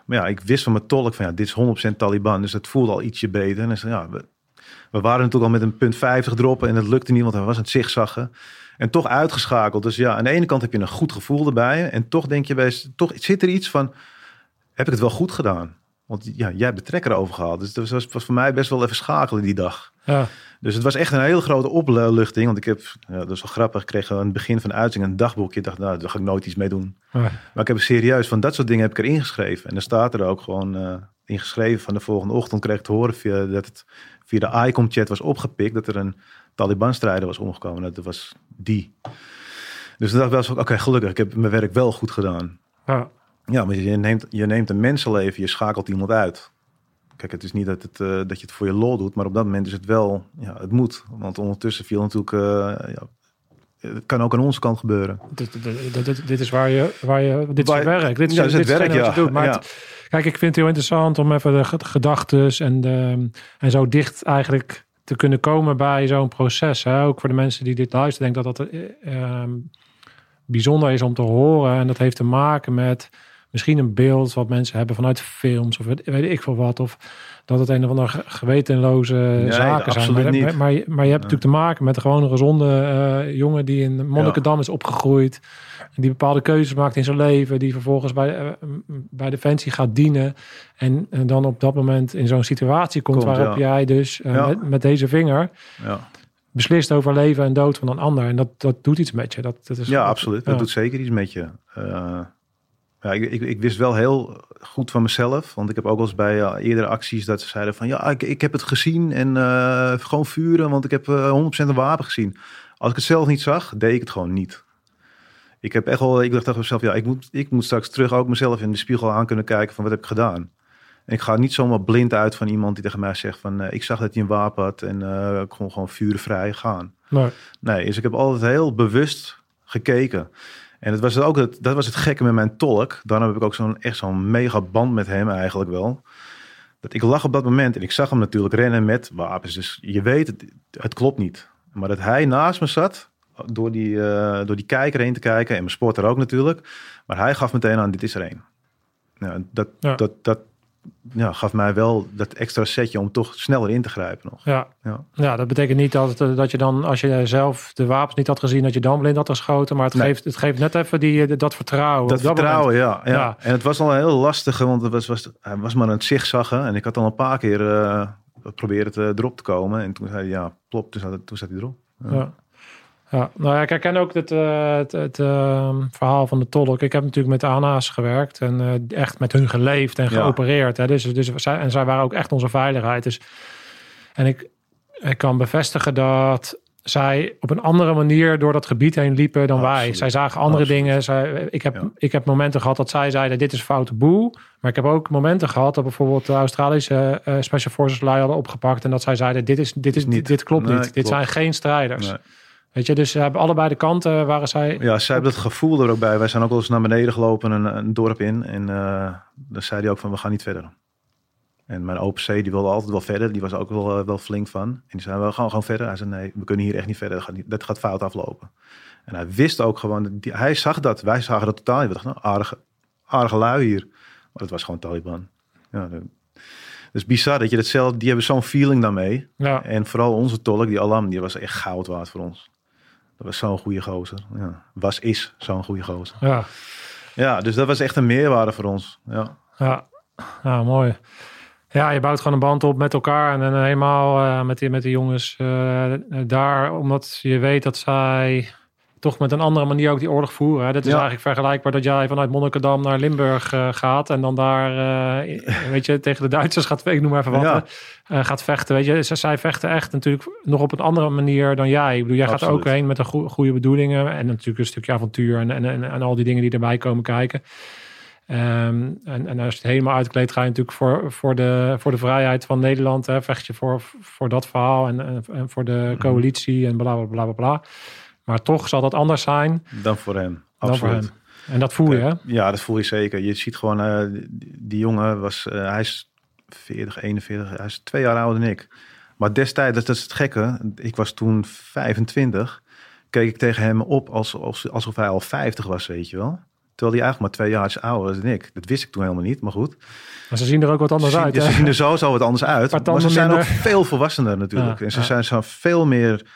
Maar ja, ik wist van mijn tolk van ja, dit is 100% Taliban. Dus het voelde al ietsje beter. En zei, ja, we, waren natuurlijk al met een punt 50 droppen. En het lukte niet, want hij was aan het zigzaggen. En toch uitgeschakeld. Dus ja, aan de ene kant heb je een goed gevoel erbij. En toch denk je bij, toch zit er iets van, heb ik het wel goed gedaan? Want ja, jij hebt de trekker overgehaald. Dus dat was, was voor mij best wel even schakelen die dag. ja, Dus het was echt een hele grote opluchting. Want ik heb, ja, dat is wel grappig, ik kreeg aan het begin van de uitzending een dagboekje. Ik dacht, nou, daar ga ik nooit iets mee doen. ja. Maar ik heb serieus, van dat soort dingen heb ik erin geschreven. En dan staat er ook gewoon uh, ingeschreven van de volgende ochtend kreeg ik te horen via, dat het via de ICOM-chat was opgepikt. Dat er een Taliban-strijder was omgekomen. Dat was die. Dus toen dacht ik wel zo, oké, gelukkig, ik heb mijn werk wel goed gedaan. ja. Ja, maar je neemt, je neemt een mensenleven, je schakelt iemand uit. Kijk, het is niet dat, het, eh, dat je het voor je lol doet, maar op dat moment is het wel, ja, het moet. Want ondertussen viel natuurlijk, eh, ja, het kan ook aan onze kant gebeuren. Dit, dit, dit, dit- is waar je, waar je dit is je werk. Dit is, Ja, is dit het werk, ja. je doet. Maar Ja. het- kijk, ik vind het heel interessant om even de ge- gedachtes en, de, en zo dicht eigenlijk te kunnen komen bij zo'n proces. Hè? Ook voor de mensen die dit luisteren, denk ik dat dat eh, ehm, bijzonder is om te horen. En dat heeft te maken met misschien een beeld wat mensen hebben vanuit films of weet, weet ik veel wat. Of dat het een of andere ge- gewetenloze zaken zijn. Maar, niet. maar, maar, je, maar je hebt natuurlijk te maken met gewoon een gezonde eh, jongen die in Monnikendam is opgegroeid. En die bepaalde keuzes maakt in zijn leven. Die vervolgens bij, eh, bij Defensie gaat dienen. En, en dan op dat moment in zo'n situatie komt, Komt, waarop ja. jij dus eh, met, met deze vinger Ja, beslist over leven en dood van een ander. En dat, dat doet iets met je. Dat, dat is, ja absoluut. Dat doet zeker iets met je. Eh, ja, ik, ik, ik wist wel heel goed van mezelf. Want ik heb ook wel eens bij eh, eerdere acties dat ze zeiden van... Ja, ik, ik heb het gezien en eh, gewoon vuren, want ik heb eh 100% een wapen gezien. Als ik het zelf niet zag, deed ik het gewoon niet. Ik heb echt wel, ik dacht tegen mezelf, ja, ik moet, ik moet straks terug ook mezelf in de spiegel aan kunnen kijken van wat heb ik gedaan. En ik ga niet zomaar blind uit van iemand die tegen mij zegt van eh, ik zag dat hij een wapen had en eh, ik kon gewoon vurenvrij gaan. Nee. Nee, dus ik heb altijd heel bewust gekeken. En het was ook het, dat was het gekke met mijn tolk. Daarom heb ik ook zo'n echt zo'n mega band met hem eigenlijk wel. Dat ik lag op dat moment en ik zag hem natuurlijk rennen met wapens. Dus je weet, het, het klopt niet. Maar dat hij naast me zat, door die, eh, door die kijker heen te kijken. En mijn sporter ook natuurlijk. Maar hij gaf meteen aan, dit is er één. Ja, dat, Ja. dat, dat ja, gaf mij wel dat extra setje om toch sneller in te grijpen nog. Ja. Ja. ja, dat betekent niet dat, het, dat je dan, als je zelf de wapens niet had gezien, dat je dan blind had geschoten. Maar het, Nee. geeft, het geeft net even die, eh, dat vertrouwen. Dat vertrouwen, ja, ja. Ja. En het was al een heel lastige, want het was, was, hij was maar aan het zigzaggen. En ik had al een paar keer eh proberen te, erop te komen. En toen zei hij, ja, plop, toen zat, toen zat hij erop. Ja. Ja, nou ja, ik herken ook het, eh, het, het eh, verhaal van de tolk. Ik heb natuurlijk met ANA's gewerkt en eh, echt met hun geleefd en Ja. geopereerd. Hè. Dus, dus zij, en zij waren ook echt onze veiligheid. Dus, en ik, ik kan bevestigen dat zij op een andere manier door dat gebied heen liepen dan wij. Zij zagen andere Absoluut. dingen. Zij, ik, heb, Ja. ik heb momenten gehad dat zij zeiden: Dit is foute boel. Maar ik heb ook momenten gehad dat bijvoorbeeld de Australische eh, Special Forces lui hadden opgepakt. En dat zij zeiden: Dit, is, dit, is, niet. dit, dit klopt Nee, niet. Dit klopt. zijn geen strijders. Nee. Weet je, dus ze hebben allebei de kanten waren zij. Ja, zij hebben dat gevoel er ook bij. Wij zijn ook wel eens naar beneden gelopen, een, een dorp in. En eh dan zei hij ook van, we gaan niet verder. En mijn OPC, die wilde altijd wel verder. Die was ook wel, eh, wel flink van. En die zei, we gaan gewoon verder. Hij zei, nee, we kunnen hier echt niet verder. Dat gaat, niet, dat gaat fout aflopen. En hij wist ook gewoon, die, hij zag dat. Wij zagen dat totaal niet. We dachten, nou, aardige, aardige lui hier. Maar het was gewoon Taliban. Ja, de- dus bizar dat je dat zelf, die hebben zo'n feeling daarmee. Ja, En vooral onze tolk, die Alam, die was echt goud waard voor ons. Was zo'n goede gozer. Ja. Was, is zo'n goede gozer. ja, Ja, dus dat was echt een meerwaarde voor ons. Ja, ja. Ja, mooi. Ja, je bouwt gewoon een band op met elkaar. En dan helemaal eh, met, die, met die jongens eh, daar. Omdat je weet dat zij toch met een andere manier ook die oorlog voeren. Hè? Dat is Ja. eigenlijk vergelijkbaar dat jij vanuit Monnikendam naar Limburg eh, gaat en dan daar, eh, weet je, tegen de Duitsers gaat, ik noem maar even wat, Ja. eh, gaat vechten. Weet je, zij vechten echt natuurlijk nog op een andere manier dan jij. Ik bedoel, jij gaat ook heen met een goe- goede bedoelingen en natuurlijk een stukje avontuur en, en, en, en al die dingen die erbij komen kijken. Ehm, en, en als je het helemaal uitkleedt, ga je natuurlijk voor, voor, de, voor de vrijheid van Nederland. Hè, vecht je voor, voor dat verhaal en, en, en voor Mhm. de coalitie en bla bla bla bla bla. Maar toch zal dat anders zijn Dan voor hem. dan voor Absoluut. hem. En dat voel je, hè? Ja, dat voel je zeker. Je ziet gewoon, eh, die, jongen was, eh, hij is 40, 41, hij is twee jaar ouder dan ik. Maar destijds, dat, is het gekke, ik was toen 25, keek ik tegen hem op alsof, alsof hij al 50 was, weet je wel. Terwijl hij eigenlijk maar twee jaar ouder was dan ik. Dat wist ik toen helemaal niet, maar goed. Maar ze zien er ook wat anders ze, uit, hè? ze zien er sowieso wat anders uit. Maar ze zijn ook veel volwassener natuurlijk. Ja, en ze ja. zijn zo veel meer...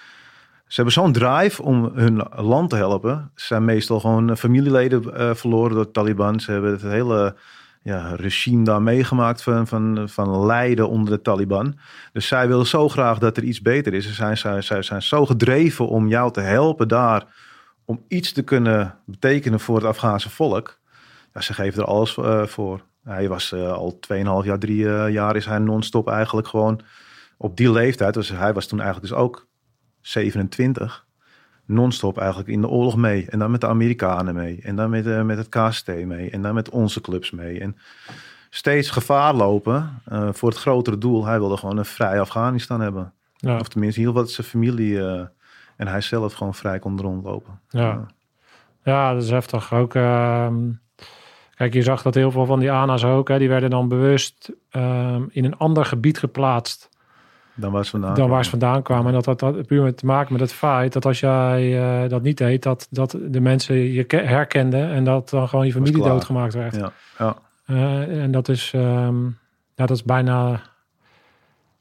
Ze hebben zo'n drive om hun land te helpen. Ze zijn meestal gewoon eh, familieleden eh, verloren door de Taliban. Ze hebben het hele ja, regime daar meegemaakt van, van, van lijden onder de Taliban. Dus zij willen zo graag dat er iets beter is. Ze zijn, zij, zij zijn zo gedreven om jou te helpen daar. Om iets te kunnen betekenen voor het Afghaanse volk. Ja, ze geven er alles eh, voor. Hij was eh, al 2,5 jaar, 3 eh, jaar is hij non-stop eigenlijk gewoon op die leeftijd. Dus hij was toen eigenlijk dus ook 27. Non-stop eigenlijk in de oorlog mee. En dan met de Amerikanen mee. En dan met, eh, met het KST mee. En dan met onze clubs mee. En steeds gevaar lopen eh, voor het grotere doel. Hij wilde gewoon een vrij Afghanistan hebben. Ja, Of tenminste, heel wat zijn familie eh, en hij zelf gewoon vrij kon rondlopen. ja. ja, dat is heftig. Ook, ehm, kijk, je zag dat heel veel van die ANA's ook, hè, die werden dan bewust ehm, in een ander gebied geplaatst Dan was vandaan. dan waar ze vandaan kwamen. En dat had, dat puur met te maken met het feit dat als jij eh, dat niet deed, dat, dat de mensen je ke- herkenden en dat dan gewoon je familie doodgemaakt werd. Ja, ja. Eh, en dat is, ehm, ja, dat is bijna.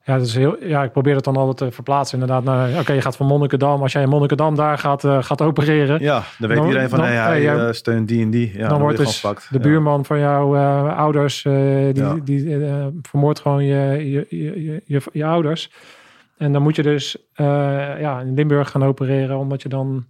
Ja, dat is heel, ja, ik probeer het dan altijd te verplaatsen. Inderdaad, naar, oké, je gaat van Monnikendam. Als jij in Monnikendam daar gaat, eh, gaat opereren, ja, dan weet Dan- iedereen van dan- nee, hij hey, jij- eh, steunt die en die. Ja, dan, dan, wordt dus de Ja. buurman van jouw eh, ouders, eh, die, Ja. die eh, vermoordt gewoon je, je, je, je, je, je ouders. En dan moet je dus eh, ja, in Limburg gaan opereren, omdat je dan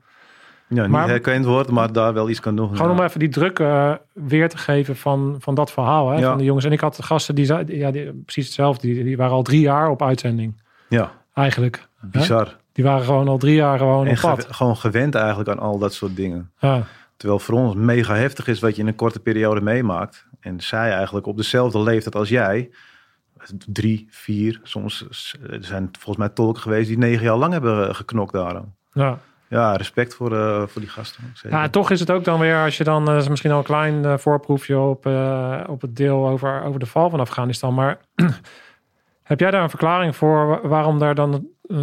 Ja, niet Maar- herkend wordt, maar daar wel iets kan doen. Gewoon ja. om even die druk eh, weer te geven van, van dat verhaal hè, Ja. van de jongens. En ik had gasten die, ja, die precies hetzelfde. Die, die waren al drie jaar op uitzending Ja, eigenlijk. bizar. Die waren gewoon al drie jaar gewoon En op pad. gew- gewoon gewend eigenlijk aan al dat soort dingen. Ja, Terwijl voor ons mega heftig is wat je in een korte periode meemaakt. En zij eigenlijk op dezelfde leeftijd als jij. Drie, vier, soms er zijn volgens mij tolken geweest die negen jaar lang hebben geknokt daarom. ja. Ja, respect voor, eh, voor die gasten. Zeker. ja, en toch is het ook dan weer, als je dan, dat is misschien al een klein eh, voorproefje op, eh, op het deel over, over de val van Afghanistan. Maar heb jij daar een verklaring voor wa- waarom daar dan, eh,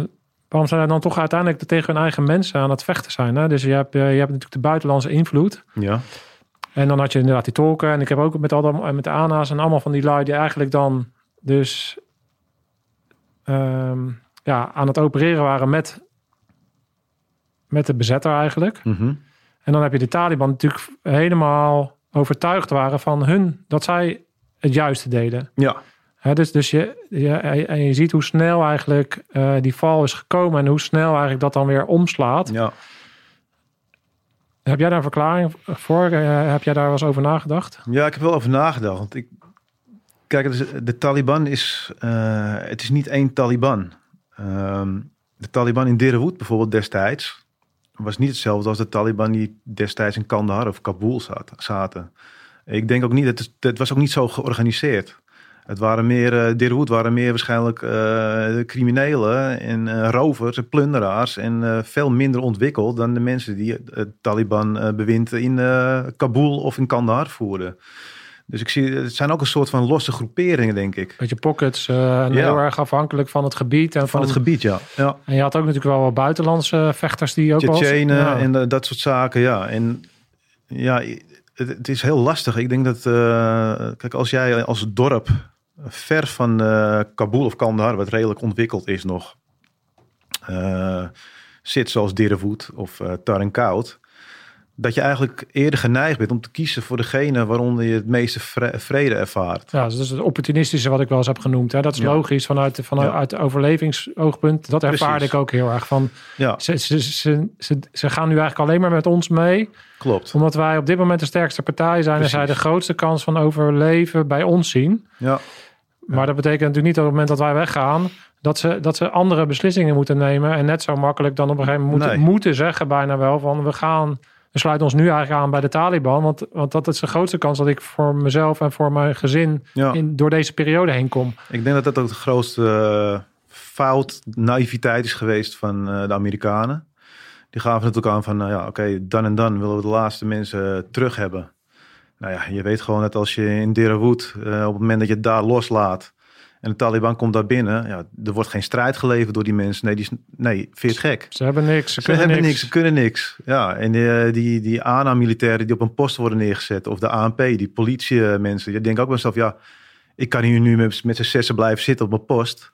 waarom zij dan toch uiteindelijk tegen hun eigen mensen aan het vechten zijn? Hè? Dus je hebt, eh, je hebt natuurlijk de buitenlandse invloed. Ja, En dan had je inderdaad die tolken. En ik heb ook met, al de, met de ANA's en allemaal van die lui die eigenlijk dan dus ehm, ja, aan het opereren waren met, met de bezetter eigenlijk. Mhm. En dan heb je de Taliban natuurlijk helemaal overtuigd waren van hun, dat zij het juiste deden. ja. Hè, dus dus je, je, en je ziet hoe snel eigenlijk eh, die val is gekomen en hoe snel eigenlijk dat dan weer omslaat. ja. Heb jij daar een verklaring voor? Eh, heb jij daar wel eens over nagedacht? Ja, ik heb wel over nagedacht. Want ik, kijk, dus de Taliban is, eh, het is niet één Taliban. Ehm, de Taliban in Derewood bijvoorbeeld destijds was niet hetzelfde als de Taliban die destijds in Kandahar of Kabul zat, zaten. Ik denk ook niet, het, het was ook niet zo georganiseerd. Het waren meer, uh, waren meer waarschijnlijk eh, criminelen en eh, rovers en plunderaars en veel minder ontwikkeld dan de mensen die het Taliban eh, bewind in Kabul of in Kandahar voerden. Dus ik zie, het zijn ook een soort van losse groeperingen, denk ik. Beetje pockets, eh, en Ja. heel erg afhankelijk van het gebied. En van, Van het gebied, ja. ja. En je had ook natuurlijk wel wat buitenlandse vechters die ook Tsjetsjenen Ja. en eh, dat soort zaken, ja. En ja, het, het is heel lastig. Ik denk dat, eh, kijk, als jij als dorp ver van Kabul of Kandahar, wat redelijk ontwikkeld is nog, zit zoals Derewood of uh, Tarinkoud, dat je eigenlijk eerder geneigd bent om te kiezen voor degene waaronder je het meeste vre- vrede ervaart. Ja, dus dat is het opportunistische wat ik wel eens heb genoemd. Hè. Dat is Ja. logisch vanuit, vanuit Ja. overlevingsoogpunt. Dat ervaarde Precies. ik ook heel erg van. Ja, Ze, ze, ze, ze, ze gaan nu eigenlijk alleen maar met ons mee. klopt. Omdat wij op dit moment de sterkste partij zijn. Precies. En zij de grootste kans van overleven bij ons zien. Ja, Maar dat betekent natuurlijk niet dat op het moment dat wij weggaan. Dat ze, dat ze andere beslissingen moeten nemen. En net zo makkelijk dan op een gegeven moment moeten, Nee. moeten zeggen bijna wel van we gaan. We sluiten ons nu eigenlijk aan bij de Taliban. Want, want dat is de grootste kans dat ik voor mezelf en voor mijn gezin ja. in, door deze periode heen kom. ik denk dat dat ook de grootste eh, fout, naïviteit is geweest van eh, de Amerikanen. Die gaven natuurlijk aan van, nou ja, oké, dan en dan willen we de laatste mensen terug hebben. Nou ja, je weet gewoon dat als je in Derawood, eh op het moment dat je het daar loslaat en de Taliban komt daar binnen, ja, er wordt geen strijd geleverd door die mensen. Nee, die, is- nee vind je het gek? Ze hebben niks. Ze, Ze kunnen hebben niks. niks, ze kunnen niks. Ja, en die, die, die ANA-militairen die op een post worden neergezet, of de ANP, die politiemensen, die denken ook bij mezelf, ja, ik kan hier nu met, met z'n zessen blijven zitten op mijn post.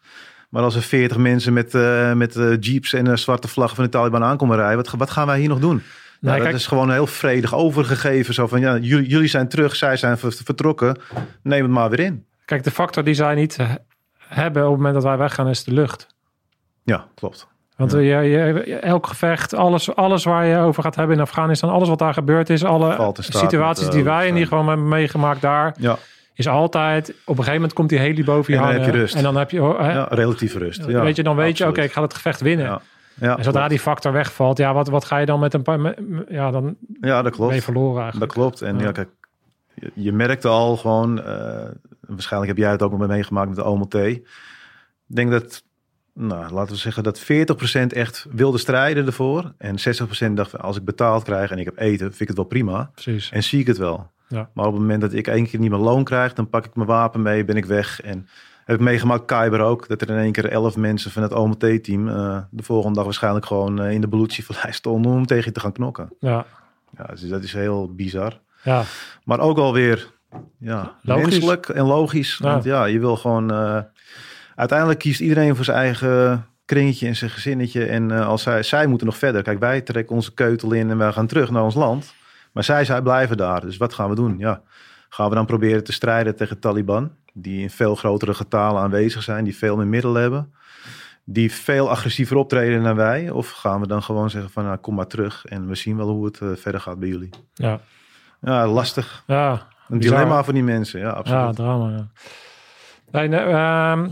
Maar als er veertig mensen met, eh, met eh, jeeps en een zwarte vlag van de Taliban aankomen rijden, wat, wat gaan wij hier nog doen? Nou, dat kijk- is gewoon heel vredig overgegeven. Zo van, ja, jullie, jullie zijn terug, zij zijn ver- vertrokken, neem het maar weer in. Kijk, de factor die zij niet eh, hebben op het moment dat wij weggaan is de lucht. Ja, klopt. Want Ja. je, je, elk gevecht, alles, alles waar je over gaat hebben in Afghanistan, alles wat daar gebeurd is, alle situaties met, die eh, wij in ieder geval hebben meegemaakt daar, Ja, is altijd, op een gegeven moment komt die heli boven je En dan hangen. heb je rust. En dan heb je, oh, hè, ja relatieve rust. Ja, weet je, dan weet je, oké, ik ga het gevecht winnen. Ja, en zodra klopt. die factor wegvalt, ja, wat, wat ga je dan met een paar, ja, dan ja, dat klopt. ben je verloren eigenlijk. Dat klopt. En Ja. kijk, je, je merkte al gewoon, eh, waarschijnlijk heb jij het ook nog meegemaakt met de OMT. Ik denk dat, nou, laten we zeggen dat 40% echt wilde strijden ervoor. En 60% dacht, als ik betaald krijg en ik heb eten, vind ik het wel prima. Precies. En zie ik het wel. Ja. Maar op het moment dat ik één keer niet meer loon krijg, dan pak ik mijn wapen mee, ben ik weg. En heb ik meegemaakt, Kyber ook, dat er in één keer elf mensen van het OMT-team eh, de volgende dag waarschijnlijk gewoon eh, in de Belucci-vallei stonden om tegen je te gaan knokken. Ja, Ja, dus dat is heel bizar. ja. Maar ook alweer ja, Logisch. menselijk en logisch. Ja. Want ja, je wil gewoon... eh, uiteindelijk kiest iedereen voor zijn eigen kringetje en zijn gezinnetje. En eh, als zij, zij moeten nog verder. Kijk, wij trekken onze keutel in en wij gaan terug naar ons land. Maar zij, zij blijven daar. Dus wat gaan we doen? Ja, gaan we dan proberen te strijden tegen Taliban? Die in veel grotere getalen aanwezig zijn. Die veel meer middelen hebben. Die veel agressiever optreden dan wij. Of gaan we dan gewoon zeggen van... Nou, kom maar terug. En we zien wel hoe het eh, verder gaat bij jullie. Ja, Ja, lastig. ja. Een Bizar. dilemma voor die mensen, ja, absoluut. Ja, drama. Ja. Nee, nee, ehm,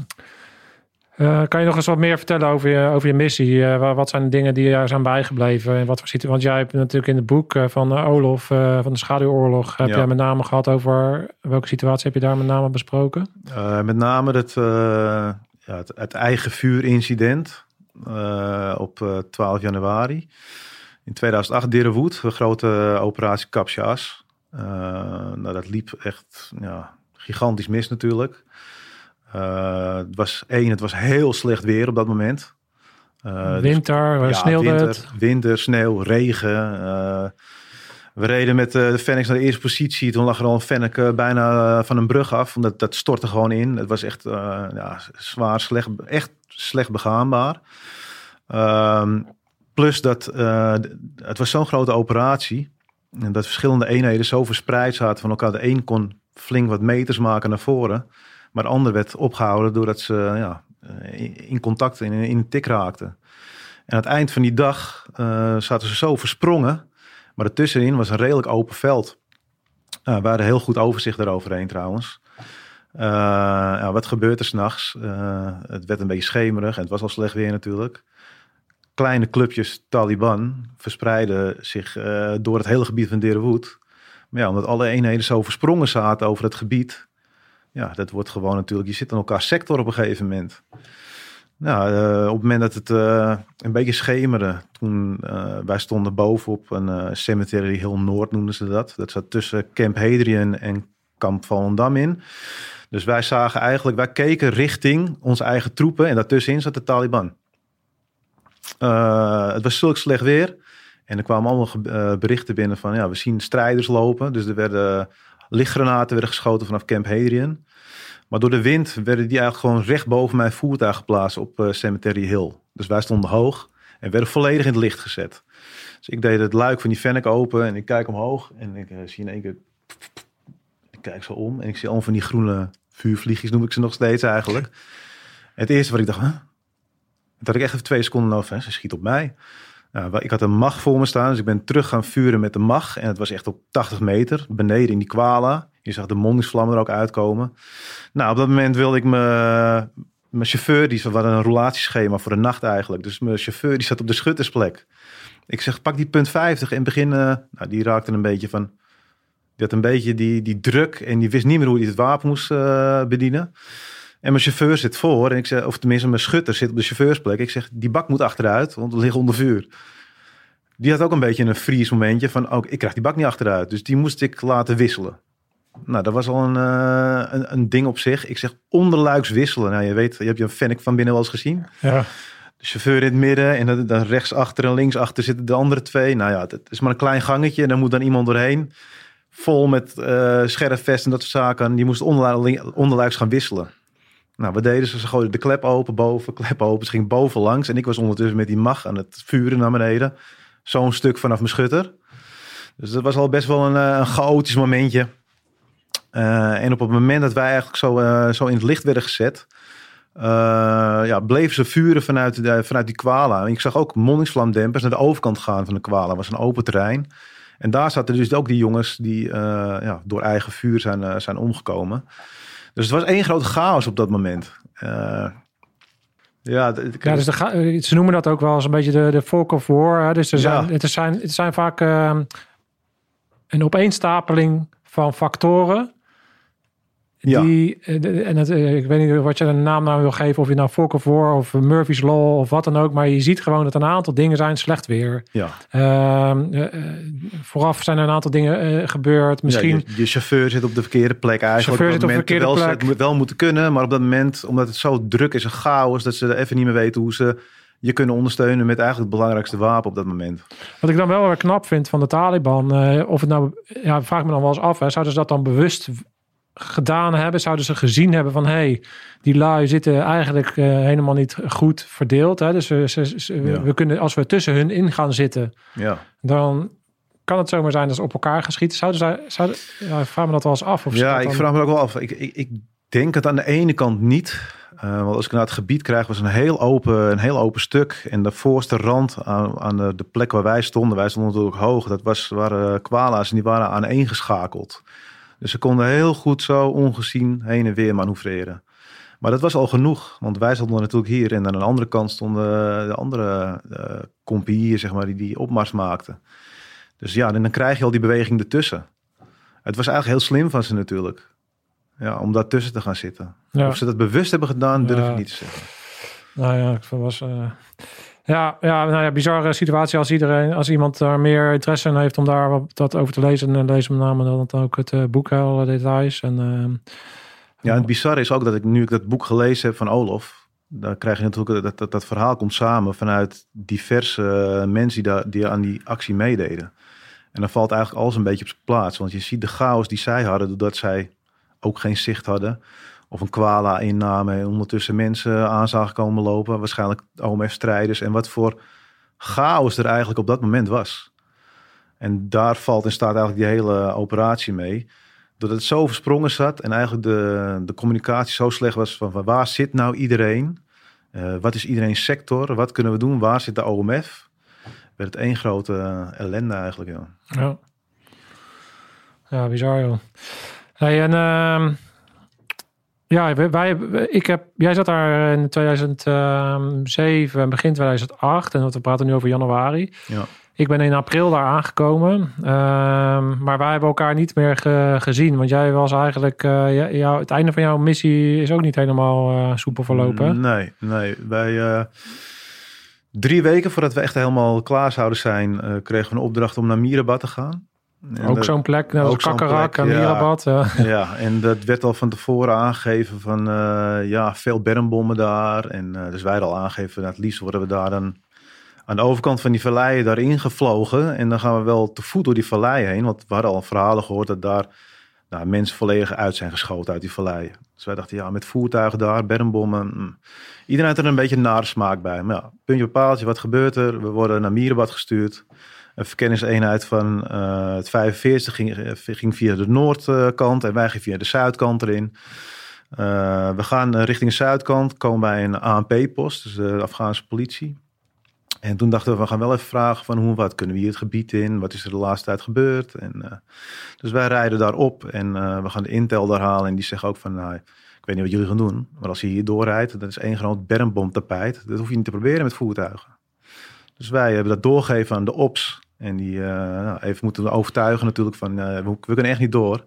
eh, kan je nog eens wat meer vertellen over je, over je missie? Wa- wat zijn de dingen die er zijn bijgebleven? En wat voor situ- Want jij hebt natuurlijk in het boek eh, van Olof, van de Schaduwoorlog, heb Ja. jij met name gehad over welke situatie heb je daar met name besproken? Met name het, ja, het, het eigen vuurincident op eh, 12 januari. In 2008 Dirrewood, een grote operatie Capsjas. Eh nou, dat liep echt ja, gigantisch mis natuurlijk. Eh, het was één, het was heel slecht weer op dat moment. Eh, dus- Winter, Ja, sneeuwde winter, het? Winter, sneeuw, regen. we reden met de Fenix naar de eerste positie. Toen lag er al een Fennec bijna van een brug af. Want dat stortte gewoon in. Het was echt ja, zwaar, slecht, echt slecht begaanbaar. Ehm, plus dat het was zo'n grote operatie. En dat verschillende eenheden zo verspreid zaten van elkaar. De een kon flink wat meters maken naar voren. Maar de ander werd opgehouden doordat ze ja, eh, in- contact, in, in een tik raakten. En aan het eind van die dag eh, zaten ze zo versprongen. Maar ertussenin was een redelijk open veld. Uh, we hadden heel goed overzicht daaroverheen trouwens. Eh, ja, wat gebeurt er s'nachts? Het werd een beetje schemerig en het was al slecht weer natuurlijk. Kleine clubjes Taliban verspreiden zich eh, door het hele gebied van Derewood. Maar ja, omdat alle eenheden zo versprongen zaten over het gebied. Ja, dat wordt gewoon natuurlijk, je zit in elkaar sector op een gegeven moment. Nou, uh, op het moment dat het uh, een beetje schemerde, toen wij stonden bovenop een cemetery Hill Noord noemden ze dat. Dat zat tussen Camp Hadrian en Kamp Volendam in. Dus wij zagen eigenlijk, wij keken richting onze eigen troepen en daartussenin zat de Taliban. Uh, het was zulk slecht weer en er kwamen allemaal berichten binnen van, ja, we zien strijders lopen. Dus er werden lichtgranaten werden geschoten vanaf Camp Hadrian. Maar door de wind werden die eigenlijk gewoon recht boven mijn voertuig geplaatst op uh, Cemetery Hill. Dus wij stonden hoog. En werden volledig in het licht gezet. Dus ik deed het luik van die Fennec open en ik kijk omhoog. En ik eh, zie in één keer... Ik kijk zo om en ik zie allemaal van die groene vuurvliegjes, noem ik ze nog steeds eigenlijk. Het eerste wat ik dacht, huh? Dat ik echt even twee seconden. Hè? Ze schiet op mij. Wa- ik had een mag voor me staan, dus ik ben terug gaan vuren met de mag. En het was echt op 80 meter, beneden in die kwala. Je zag de mondingsvlam er ook uitkomen. Nou, op dat moment wilde ik me, mijn chauffeur, die we hadden een roulatieschema voor de nacht eigenlijk. Dus mijn chauffeur die zat op de schuttersplek. Ik zeg, pak die punt 50 en begin. eh, nou, die raakte een beetje van. Die had een beetje die, die druk en die wist niet meer hoe hij het wapen moest eh, bedienen. En mijn chauffeur zit voor. En ik zeg, of tenminste, mijn schutter zit op de chauffeursplek. Ik zeg, die bak moet achteruit, want we liggen onder vuur. Die had ook een beetje een freeze momentje van, oh, ik krijg die bak niet achteruit. Dus die moest ik laten wisselen. Nou, dat was al een, eh, een, een ding op zich. Ik zeg, onderluiks wisselen. Nou, je weet, je hebt je Fennec van binnen wel eens gezien. Ja. De chauffeur in het midden en dan, dan rechts achter en links achter zitten de andere twee. Nou ja, het is maar een klein gangetje en daar moet dan iemand doorheen. Vol met eh scherfvest en dat soort zaken. En die moest onderlu- onderluiks gaan wisselen. Nou, wat deden ze? Ze gooiden de klep open, boven, klep open. Ze ging boven langs en ik was ondertussen met die mag aan het vuren naar beneden. Zo'n stuk vanaf mijn schutter. Dus dat was al best wel een, eh, een chaotisch momentje. Eh, en op het moment dat wij eigenlijk zo, eh, zo in het licht werden gezet, ja, bleven ze vuren vanuit, de, vanuit die kwala. En ik zag ook mondingsvlamdempers naar de overkant gaan van de kwala. Dat was een open terrein. En daar zaten dus ook die jongens die ja, door eigen vuur zijn, zijn omgekomen. Dus het was één grote chaos op dat moment. Eh, ja, Ja, dus de eh, ze noemen dat ook wel eens een beetje de, de folk of war. Hè? Dus er zijn, Ja. het, zijn, het zijn vaak eh, een opeenstapeling van factoren. Ja. Die, eh, en het, eh, ik weet niet wat je een naam nou wil geven, of je nou of war of Murphy's Law of wat dan ook. Maar je ziet gewoon dat een aantal dingen zijn slecht weer. ja. Ehm, eh, vooraf zijn er een aantal dingen gebeurd. Misschien Ja, je, je chauffeur zit op de verkeerde plek eigenlijk. Chauffeur zit op de verkeerde plek. Ze het wel moeten kunnen, maar op dat moment, omdat het zo druk is en chaos, dat ze even niet meer weten hoe ze je kunnen ondersteunen met eigenlijk het belangrijkste wapen op dat moment. Wat ik dan wel weer knap vind van de Taliban, of het nou, ja, vraag me dan wel eens af, hè, zouden ze dat dan bewust gedaan hebben? Zouden ze gezien hebben van, hé, hey, die lui zitten eigenlijk eh, helemaal niet goed verdeeld. Hè? Dus ze, ze- ze- Ja. we kunnen, als we tussen hun in gaan zitten, Ja, dan kan het zomaar zijn dat ze op elkaar geschieten. Zouden zij, zouden, ja, ik vraag me dat wel eens af. Of ja dat ik dan- vraag me ook wel af. Ik, ik, ik denk het aan de ene kant niet. Eh, want als ik naar het gebied krijg, was een heel open, een heel open stuk. En de voorste rand aan, aan de, de plek waar wij stonden, wij stonden natuurlijk hoog. Dat was, waren kwala's en die waren aaneengeschakeld. Dus ze konden heel goed zo ongezien heen en weer manoeuvreren. Maar dat was al genoeg, want wij stonden natuurlijk hier en aan de andere kant stonden de andere uh, compagnieën, zeg maar, die die opmars maakten. Dus ja, en dan krijg je al die beweging ertussen. Het was eigenlijk heel slim van ze natuurlijk. Ja, om daartussen te gaan zitten. Ja. Of ze dat bewust hebben gedaan, durf Ja. ik niet te zeggen. Nou ja, ik was. eh, ja, ja, nou ja, bizarre situatie als iedereen, als iemand daar meer interesse in heeft om daar dat over te lezen, dan lees met name dan ook het eh, boek, alle details. En, ehm, Ja, en het bizarre is ook dat ik nu ik dat boek gelezen heb van Olof, dan krijg je natuurlijk dat, dat, dat verhaal komt samen vanuit diverse eh, mensen die, daar, die aan die actie meededen. En dan valt eigenlijk alles een beetje op zijn plaats. Want je ziet de chaos die zij hadden, doordat zij ook geen zicht hadden. Of een kwala innamen en ondertussen mensen aan zagen komen lopen. Waarschijnlijk OMF-strijders. En wat voor chaos er eigenlijk op dat moment was. En daar valt en staat eigenlijk die hele operatie mee. Doordat het zo versprongen zat en eigenlijk de, de communicatie zo slecht was van, waar zit nou iedereen? Uh, wat is iedereen's sector? Wat kunnen we doen? Waar zit de OMF? Werd het één grote uh, ellende eigenlijk, ja. Ja, ja bizar joh. Hey, en uh, ja, wij, wij, ik heb, jij zat daar in 2007, begin 2008 en we praten nu over januari. Ja. Ik ben in april daar aangekomen, uh, maar wij hebben elkaar niet meer ge, gezien. Want jij was eigenlijk, uh, jou, het einde van jouw missie is ook niet helemaal uh, soepel verlopen. Nee, nee. Wij, eh, drie weken voordat we echt helemaal klaar zouden zijn, eh, kregen we een opdracht om naar Mirabat te gaan. En ook zo'n plek, net als Kakkerak en Mirabat. Ja. ja, en dat werd al van tevoren aangegeven van ja, veel bermbommen daar. En dus wij hadden al aangegeven, nou, het liefst worden we daar dan aan de overkant van die vallei daarin gevlogen. En dan gaan we wel te voet door die vallei heen. Want we hadden al verhalen gehoord dat daar nou, mensen volledig uit zijn geschoten uit die vallei. Dus wij dachten, ja, met voertuigen daar, bermbommen. mm. Iedereen had er een beetje een nare smaak bij. Maar ja, puntje paaltje, wat gebeurt er? We worden naar Mierenbad gestuurd. Een verkenningseenheid van eh, het 45 ging, eh, ging via de noordkant en wij gingen via de zuidkant erin. Eh, we gaan richting de zuidkant, komen bij een ANP-post, dus de Afghaanse politie. En toen dachten we, we gaan wel even vragen van hoe wat kunnen we hier het gebied in? Wat is er de laatste tijd gebeurd? En, dus wij rijden daarop en we gaan de intel daar halen. En die zeggen ook van, nou, ik weet niet wat jullie gaan doen. Maar als je hier doorrijdt, dat is één groot bermbomtapijt. Dat hoef je niet te proberen met voertuigen. Dus wij hebben dat doorgegeven aan de ops. En die eh, nou, even moeten overtuigen natuurlijk van, eh, we, we kunnen echt niet door.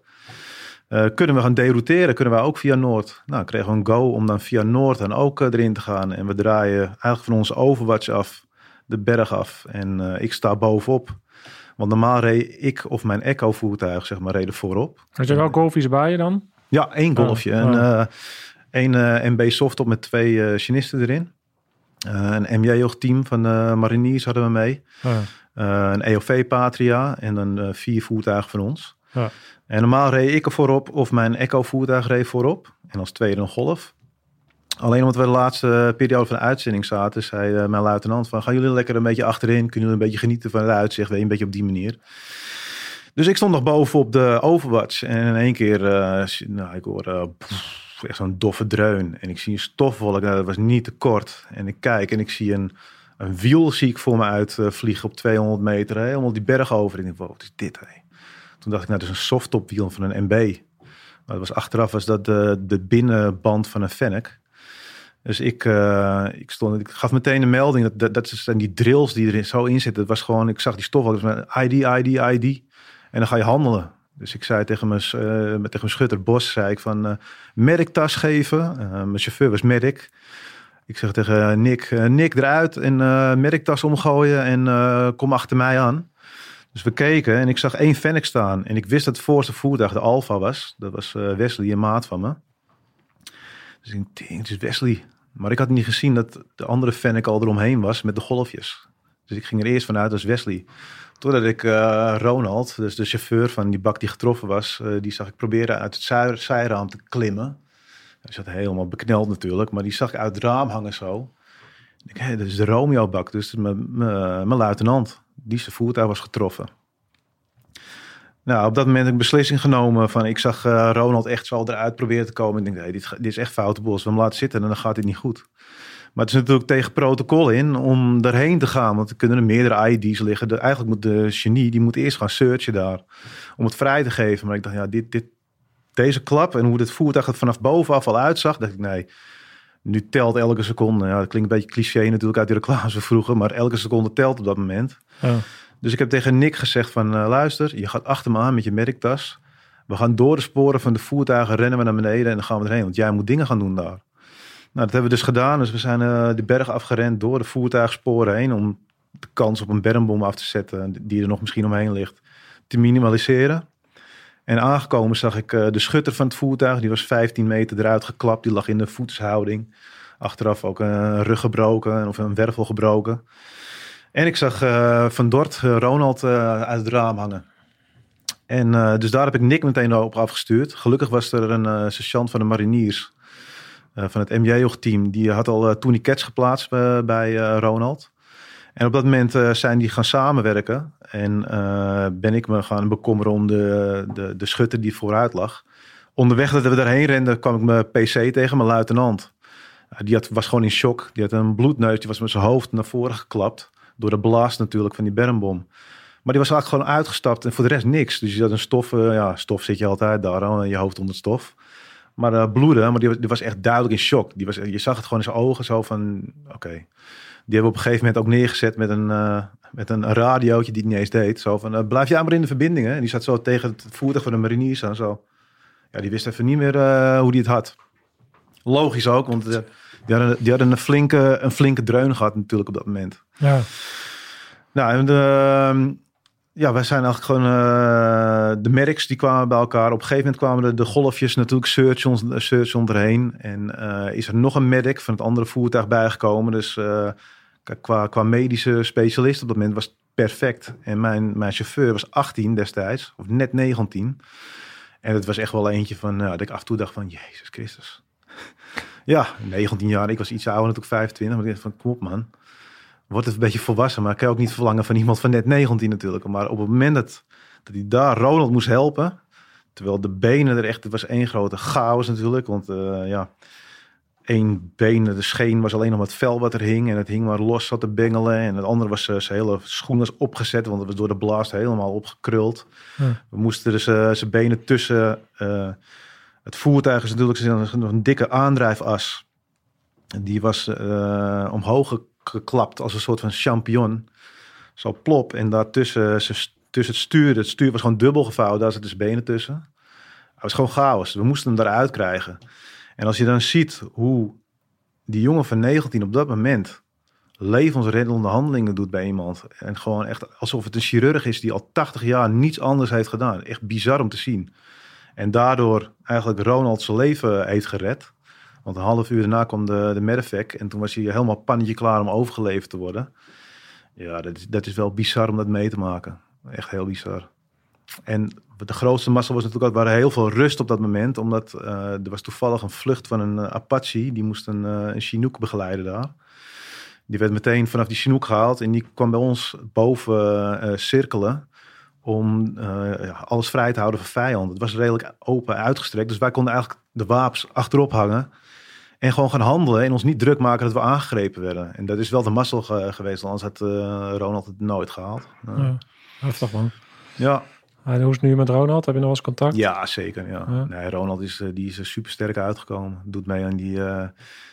Eh, kunnen we gaan derouteren? Kunnen wij ook via Noord? Nou, kregen we een go om dan via Noord dan ook erin te gaan. En we draaien eigenlijk van onze Overwatch af, de berg af. En ik sta bovenop. Want normaal reed ik of mijn Echo-voertuig, zeg maar, reden voorop. Had je wel golfies bij je dan? Ja, één golfje. Oh, En één eh, MB softop met twee eh chinisten erin. Een MJ-team van de mariniers hadden we mee. Ja. Eh, een EOV Patria en dan eh, vier voertuigen van ons. Ja. En normaal reed ik er voorop of mijn Echo voertuig reed voorop. En als tweede een Golf. Alleen omdat we de laatste periode van de uitzending zaten, zei eh, mijn luitenant van, gaan jullie lekker een beetje achterin? Kunnen jullie een beetje genieten van het uitzicht? Weet je, een beetje op die manier. Dus ik stond nog boven op de Overwatch en in één keer, zie- nou, ik hoor echt zo'n doffe dreun. En ik zie een stofwolk, nou, dat was niet te kort. En ik kijk en ik zie een, een wiel zie ik voor me uit eh, vliegen op 200 meter, helemaal die berg over. En ik dacht, wat is dit? Hé? Toen dacht ik, nou, dat is een softtopwiel van een MB. Maar dat was achteraf was dat de, de binnenband van een Fennec. Dus ik, eh, ik, stond, ik gaf meteen een melding. Dat, dat, dat zijn die drills die er zo in zitten. Het was gewoon, ik zag die stof. Dus met ID, ID, ID. En dan ga je handelen. Dus ik zei tegen mijn, s- eh, met- tegen mijn schutter Bos, zei ik van uh, medic-tas geven. Mijn chauffeur was medic. Ik zeg tegen Nick, eh, Nick eruit en eh medic-tas omgooien en eh, kom achter mij aan. Dus we keken en ik zag één Fennec staan. En ik wist dat het voorste voertuig de Alfa was. Dat was eh, Wesley, een maat van me. Dus ik denk, het is Wesley. Maar ik had niet gezien dat de andere Fennec al eromheen was met de golfjes. Dus ik ging er eerst vanuit als Wesley. Totdat ik eh, Ronald, dus de chauffeur van die bak die getroffen was, eh, die zag ik proberen uit het zij- zijraam te klimmen. Hij zat helemaal bekneld natuurlijk, maar die zag ik uit het raam hangen zo. Ik hé, dat is de Romeo-bak, dus mijn- mijn luitenant, die zijn voertuig was getroffen. Nou, op dat moment heb ik beslissing genomen van ik zag eh, Ronald echt zo eruit proberen te komen. Ik denk, hey, dit, dit is echt foute bos. We hem laten zitten en dan gaat dit niet goed. Maar het is natuurlijk tegen protocol in om daarheen te gaan. Want er kunnen er meerdere ID's liggen. Eigenlijk moet de genie, die moet eerst gaan searchen daar. Om het vrij te geven. Maar ik dacht, ja, dit, dit, deze klap en hoe dit voertuig er vanaf bovenaf al uitzag. dacht ik, nee, nu telt elke seconde. Ja, dat klinkt een beetje cliché natuurlijk uit die reclames van vroeger. Maar elke seconde telt op dat moment. Ja. Dus ik heb tegen Nick gezegd van eh, luister, je gaat achter me aan met je merktas. We gaan door de sporen van de voertuigen, rennen we naar beneden en dan gaan we erheen. Want jij moet dingen gaan doen daar. Nou, dat hebben we dus gedaan. Dus we zijn eh, de berg afgerend door de voertuigsporen heen om de kans op een bermbom af te zetten die er nog misschien omheen ligt, te minimaliseren. En aangekomen zag ik eh, de schutter van het voertuig, die was 15 meter eruit geklapt. Die lag in de voetshouding. Achteraf ook een rug gebroken of een wervel gebroken. En ik zag eh, Van Dort, eh, Ronald, uit het raam hangen. En dus daar heb ik Nick meteen op afgestuurd. Gelukkig was er een sergeant van de mariniers van het MJ-team. Die had al tourniquets geplaatst bij Ronald. En op dat moment zijn die gaan samenwerken. En eh, ben ik me gaan bekommeren om de, de, de schutter die vooruit lag. Onderweg dat we daarheen renden kwam ik mijn PC tegen, mijn luitenant. Ja, die had, was gewoon in shock. Die had een bloedneus, die was met zijn hoofd naar voren geklapt. Door de blast natuurlijk van die bermbom. Maar die was eigenlijk gewoon uitgestapt en voor de rest niks. Dus je had een stof, eh, ja, stof zit je altijd daar, je hoofd onder stof. Maar uh, bloeden, maar die, was- echt duidelijk in shock. Die was, je zag het gewoon in zijn ogen zo van, oké. Die hebben op een gegeven moment ook neergezet met een, eh, met een radiootje die het niet eens deed. Zo van, eh, blijf jij maar in de verbinding. Hè? En die zat zo tegen het voertuig van de mariniers aan zo. Ja, die wist even niet meer eh, hoe die het had. Logisch ook, want eh, die hadden, die hadden een, flinke, een flinke dreun gehad natuurlijk op dat moment. Ja. Nou, en de, ja, wij zijn eigenlijk gewoon de merks die kwamen bij elkaar. Op een gegeven moment kwamen de, de golfjes natuurlijk search, ons, search onderheen. En is er nog een medic van het andere voertuig bijgekomen. Dus qua, qua medische specialist op dat moment was het perfect. En mijn, mijn chauffeur was 18 destijds, of net 19. En het was echt wel eentje van, nou, dat ik af en toe dacht van, Jezus Christus. ja, 19 jaar, ik was iets ouder, natuurlijk 25. Maar ik dacht van, kom op man. Word even een beetje volwassen. Maar ik kan ook niet verlangen van iemand van net 19 natuurlijk. Maar op het moment dat, dat hij daar Ronald moest helpen... Terwijl de benen er echt, het was één grote chaos natuurlijk. Want uh, ja, één been, de scheen was alleen nog het vel wat er hing. En het hing maar los zat te bengelen. En het andere was uh, zijn hele schoen was opgezet, want het was door de blast helemaal opgekruld. Ja. We moesten dus uh, zijn benen tussen het voertuig is natuurlijk nog een dikke aandrijfas. Die was omhoog geklapt als een soort van champignon. Zo plop. En daartussen tussen het stuur. Het stuur was gewoon dubbel gevouwen. Daar zitten zijn benen tussen. Het was gewoon chaos. We moesten hem eruit krijgen. En als je dan ziet hoe die jongen van 19 op dat moment levensreddende handelingen doet bij iemand. En gewoon echt alsof het een chirurg is die al 80 jaar niets anders heeft gedaan. Echt bizar om te zien. En daardoor eigenlijk Ronald zijn leven heeft gered. Want een half uur daarna kwam de, de. En toen was hij helemaal pannetje klaar om overgeleverd te worden. Ja, dat is, dat is wel bizar om dat mee te maken. Echt heel bizar. En de grootste massa was natuurlijk ook, waren heel veel rust op dat moment. Omdat uh, er was toevallig een vlucht van een uh, Apache. Die moest een, uh, een Chinook begeleiden daar. Die werd meteen vanaf die Chinook gehaald. En die kwam bij ons boven cirkelen. Om ja, alles vrij te houden van vijand. Het was redelijk open uitgestrekt. Dus wij konden eigenlijk de wapens achterop hangen. En gewoon gaan handelen en ons niet druk maken dat we aangegrepen werden. En dat is wel de mazzel geweest. Anders had Ronald het nooit gehaald. Ja. Heftig man. Ja. En hoe is het nu met Ronald? Heb je nog eens contact? Ja, zeker. Ja. ja. Nee, Ronald is, eh, die is eh, super sterk uitgekomen. Doet mee aan die, uh,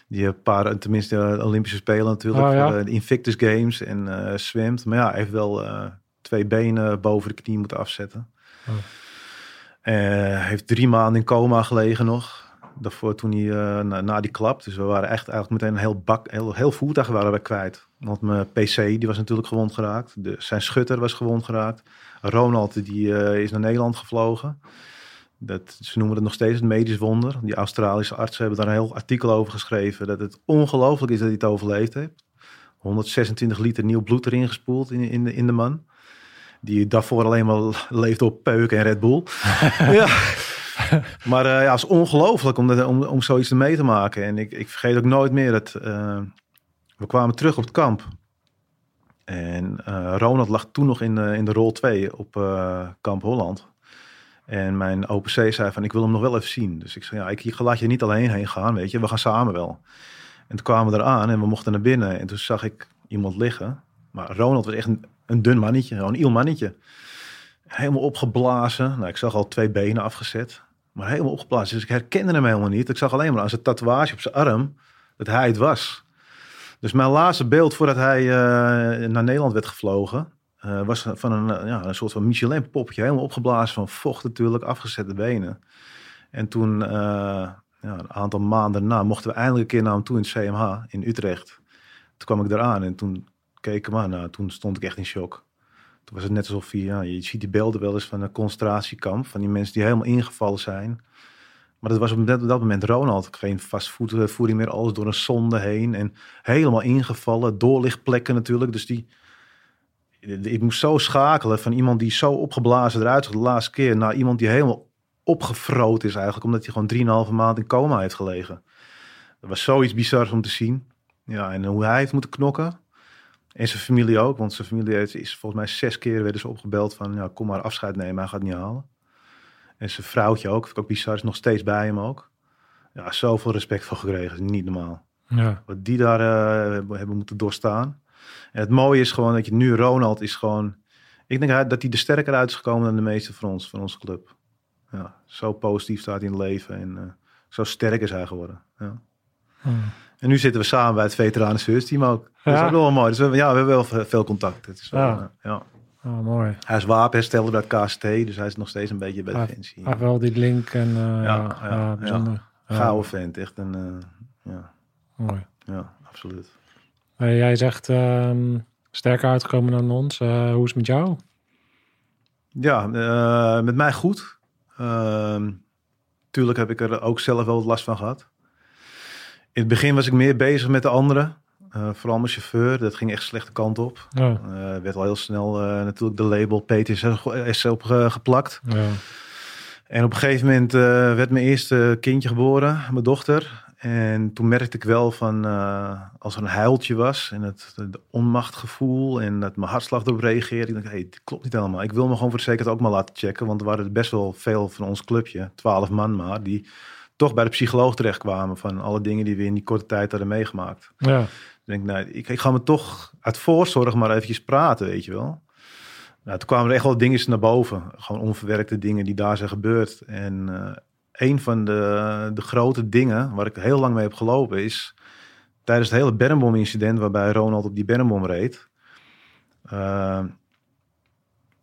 die paar, tenminste de Olympische Spelen natuurlijk. Oh, ja. de Invictus Games en uh, zwemt. Maar ja, heeft wel uh, twee benen boven de knie moeten afzetten. Oh. heeft drie maanden in coma gelegen nog. Daarvoor toen hij na, na, die klap. Dus we waren echt eigenlijk meteen een heel bak, heel, heel voertuig waren we kwijt. Want mijn PC die was natuurlijk gewond geraakt. De, zijn schutter was gewond geraakt. Ronald die, uh, is naar Nederland gevlogen. Dat, ze noemen het nog steeds het medisch wonder. Die Australische artsen hebben daar een heel artikel over geschreven. Dat het ongelooflijk is dat hij het overleefd heeft. 126 liter nieuw bloed erin gespoeld in, in, de, in de man. Die daarvoor alleen maar leefde op peuk en Red Bull. ja. Maar uh, ja, het is ongelooflijk om, om, om zoiets mee te maken. En ik, ik vergeet ook nooit meer dat... Uh, we kwamen terug op het kamp. En uh, Ronald lag toen nog in, uh, in de rol 2 op uh, Kamp Holland. En mijn OPC zei van, ik wil hem nog wel even zien. Dus ik zei, ja, ik laat je niet alleen heen gaan, weet je. We gaan samen wel. En toen kwamen we eraan en we mochten naar binnen. En toen zag ik iemand liggen. Maar Ronald was echt een, dun mannetje, een iel mannetje. Helemaal opgeblazen. Nou, ik zag al twee benen afgezet. Maar helemaal opgeblazen. Dus ik herkende hem helemaal niet. Ik zag alleen maar aan zijn tatoeage op zijn arm dat hij het was. Dus mijn laatste beeld voordat hij uh, naar Nederland werd gevlogen, uh, was van een, uh, ja, een soort van Michelin popje, helemaal opgeblazen van vocht natuurlijk, afgezette benen. En toen, ja, een aantal maanden na, mochten we eindelijk een keer naar hem toe in het CMH in Utrecht. Toen kwam ik eraan en toen keek ik maar, nou, toen stond ik echt in shock. Toen was het net alsof je, ja, je ziet die beelden wel eens van een concentratiekamp, van die mensen die helemaal ingevallen zijn. Maar dat was op dat, moment Ronald. Geen vastvoeding meer, alles door een zonde heen. En helemaal ingevallen, doorlichtplekken natuurlijk. Dus die, ik moest zo schakelen van iemand die zo opgeblazen eruit zag de laatste keer... naar iemand die helemaal opgefroot is eigenlijk... omdat hij gewoon 3,5 maand in coma heeft gelegen. Dat was zoiets bizars om te zien. Ja, en hoe hij heeft moeten knokken. En zijn familie ook, want zijn familie is volgens mij zes keer werden ze opgebeld van... Ja, kom maar afscheid nemen, hij gaat niet halen. En zijn vrouwtje ook, vind ik ook bizar, is nog steeds bij hem ook. Ja, zoveel respect voor gekregen, niet normaal. Ja. Wat die daar uh, hebben moeten doorstaan. En het mooie is gewoon dat je nu, Ronald is gewoon... Ik denk dat hij er sterker uit is gekomen dan de meeste van ons, van onze club. Ja, zo positief staat hij in het leven en uh, zo sterk is hij geworden. Ja. Hmm. En nu zitten we samen bij het veteranen team ook. Dat is ook wel mooi. Dus we, ja, we hebben wel veel contact. Het is wel, ja. ja. Oh, mooi. Hij is wapenhersteller bij het KST, dus hij is nog steeds een beetje bij Defensie. Hij wel die link en uh, ja, ja, ja, bijzonder. Ja. Gouden vent, echt een, uh, ja. Mooi. Ja, absoluut. Uh, jij zegt um, sterker uitgekomen dan ons. hoe is het met jou? Ja, met mij goed. Ehm, tuurlijk heb ik er ook zelf wel wat last van gehad. In het begin was ik meer bezig met de anderen. Uh, vooral mijn chauffeur, dat ging echt slechte kant op. Ja. Uh, werd al heel snel uh, natuurlijk de label PTSS op geplakt. Ja. En op een gegeven moment eh, werd mijn eerste kindje geboren, mijn dochter. En toen merkte ik wel van, eh, als er een huiltje was en het de onmachtgevoel en dat mijn hartslag erop reageerde. Ik dacht, hé, hey, dit klopt niet helemaal. Ik wil me gewoon voor de zekerheid ook maar laten checken. Want er waren best wel veel van ons clubje, twaalf man maar, die toch bij de psycholoog terechtkwamen van alle dingen die we in die korte tijd hadden meegemaakt. Ja. Ik denk, nou, ik, ik ga me toch uit voorzorg maar eventjes praten, weet je wel. Nou, toen kwamen er echt wel dingen naar boven. Gewoon onverwerkte dingen die daar zijn gebeurd. En eh, een van de, de grote dingen waar ik heel lang mee heb gelopen is... tijdens het hele Bermbom-incident waarbij Ronald op die Bermbom reed... eh,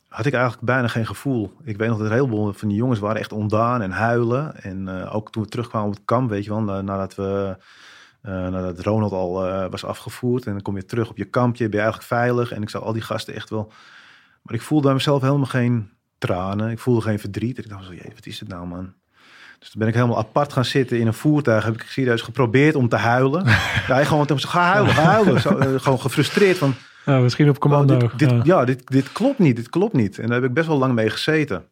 had ik eigenlijk bijna geen gevoel. Ik weet nog dat een heleboel van die jongens waren echt ontdaan en huilen. En eh, ook toen we terugkwamen op het kamp, weet je wel, na- nadat we... eh, nadat Ronald al eh, was afgevoerd. En dan kom je terug op je kampje, ben je eigenlijk veilig. En ik zag al die gasten echt wel... Maar ik voelde bij mezelf helemaal geen tranen. Ik voelde geen verdriet. Ik dacht zo, jee, wat is het nou, man? Dus toen ben ik helemaal apart gaan zitten in een voertuig. Heb ik serieus geprobeerd om te huilen. ja, gewoon te ga huilen, ga huilen. Zo, eh, gewoon gefrustreerd van, Ja, misschien op commando. Oh, dit, dit, ja. ja, dit, dit klopt niet, dit klopt niet. En daar heb ik best wel lang mee gezeten.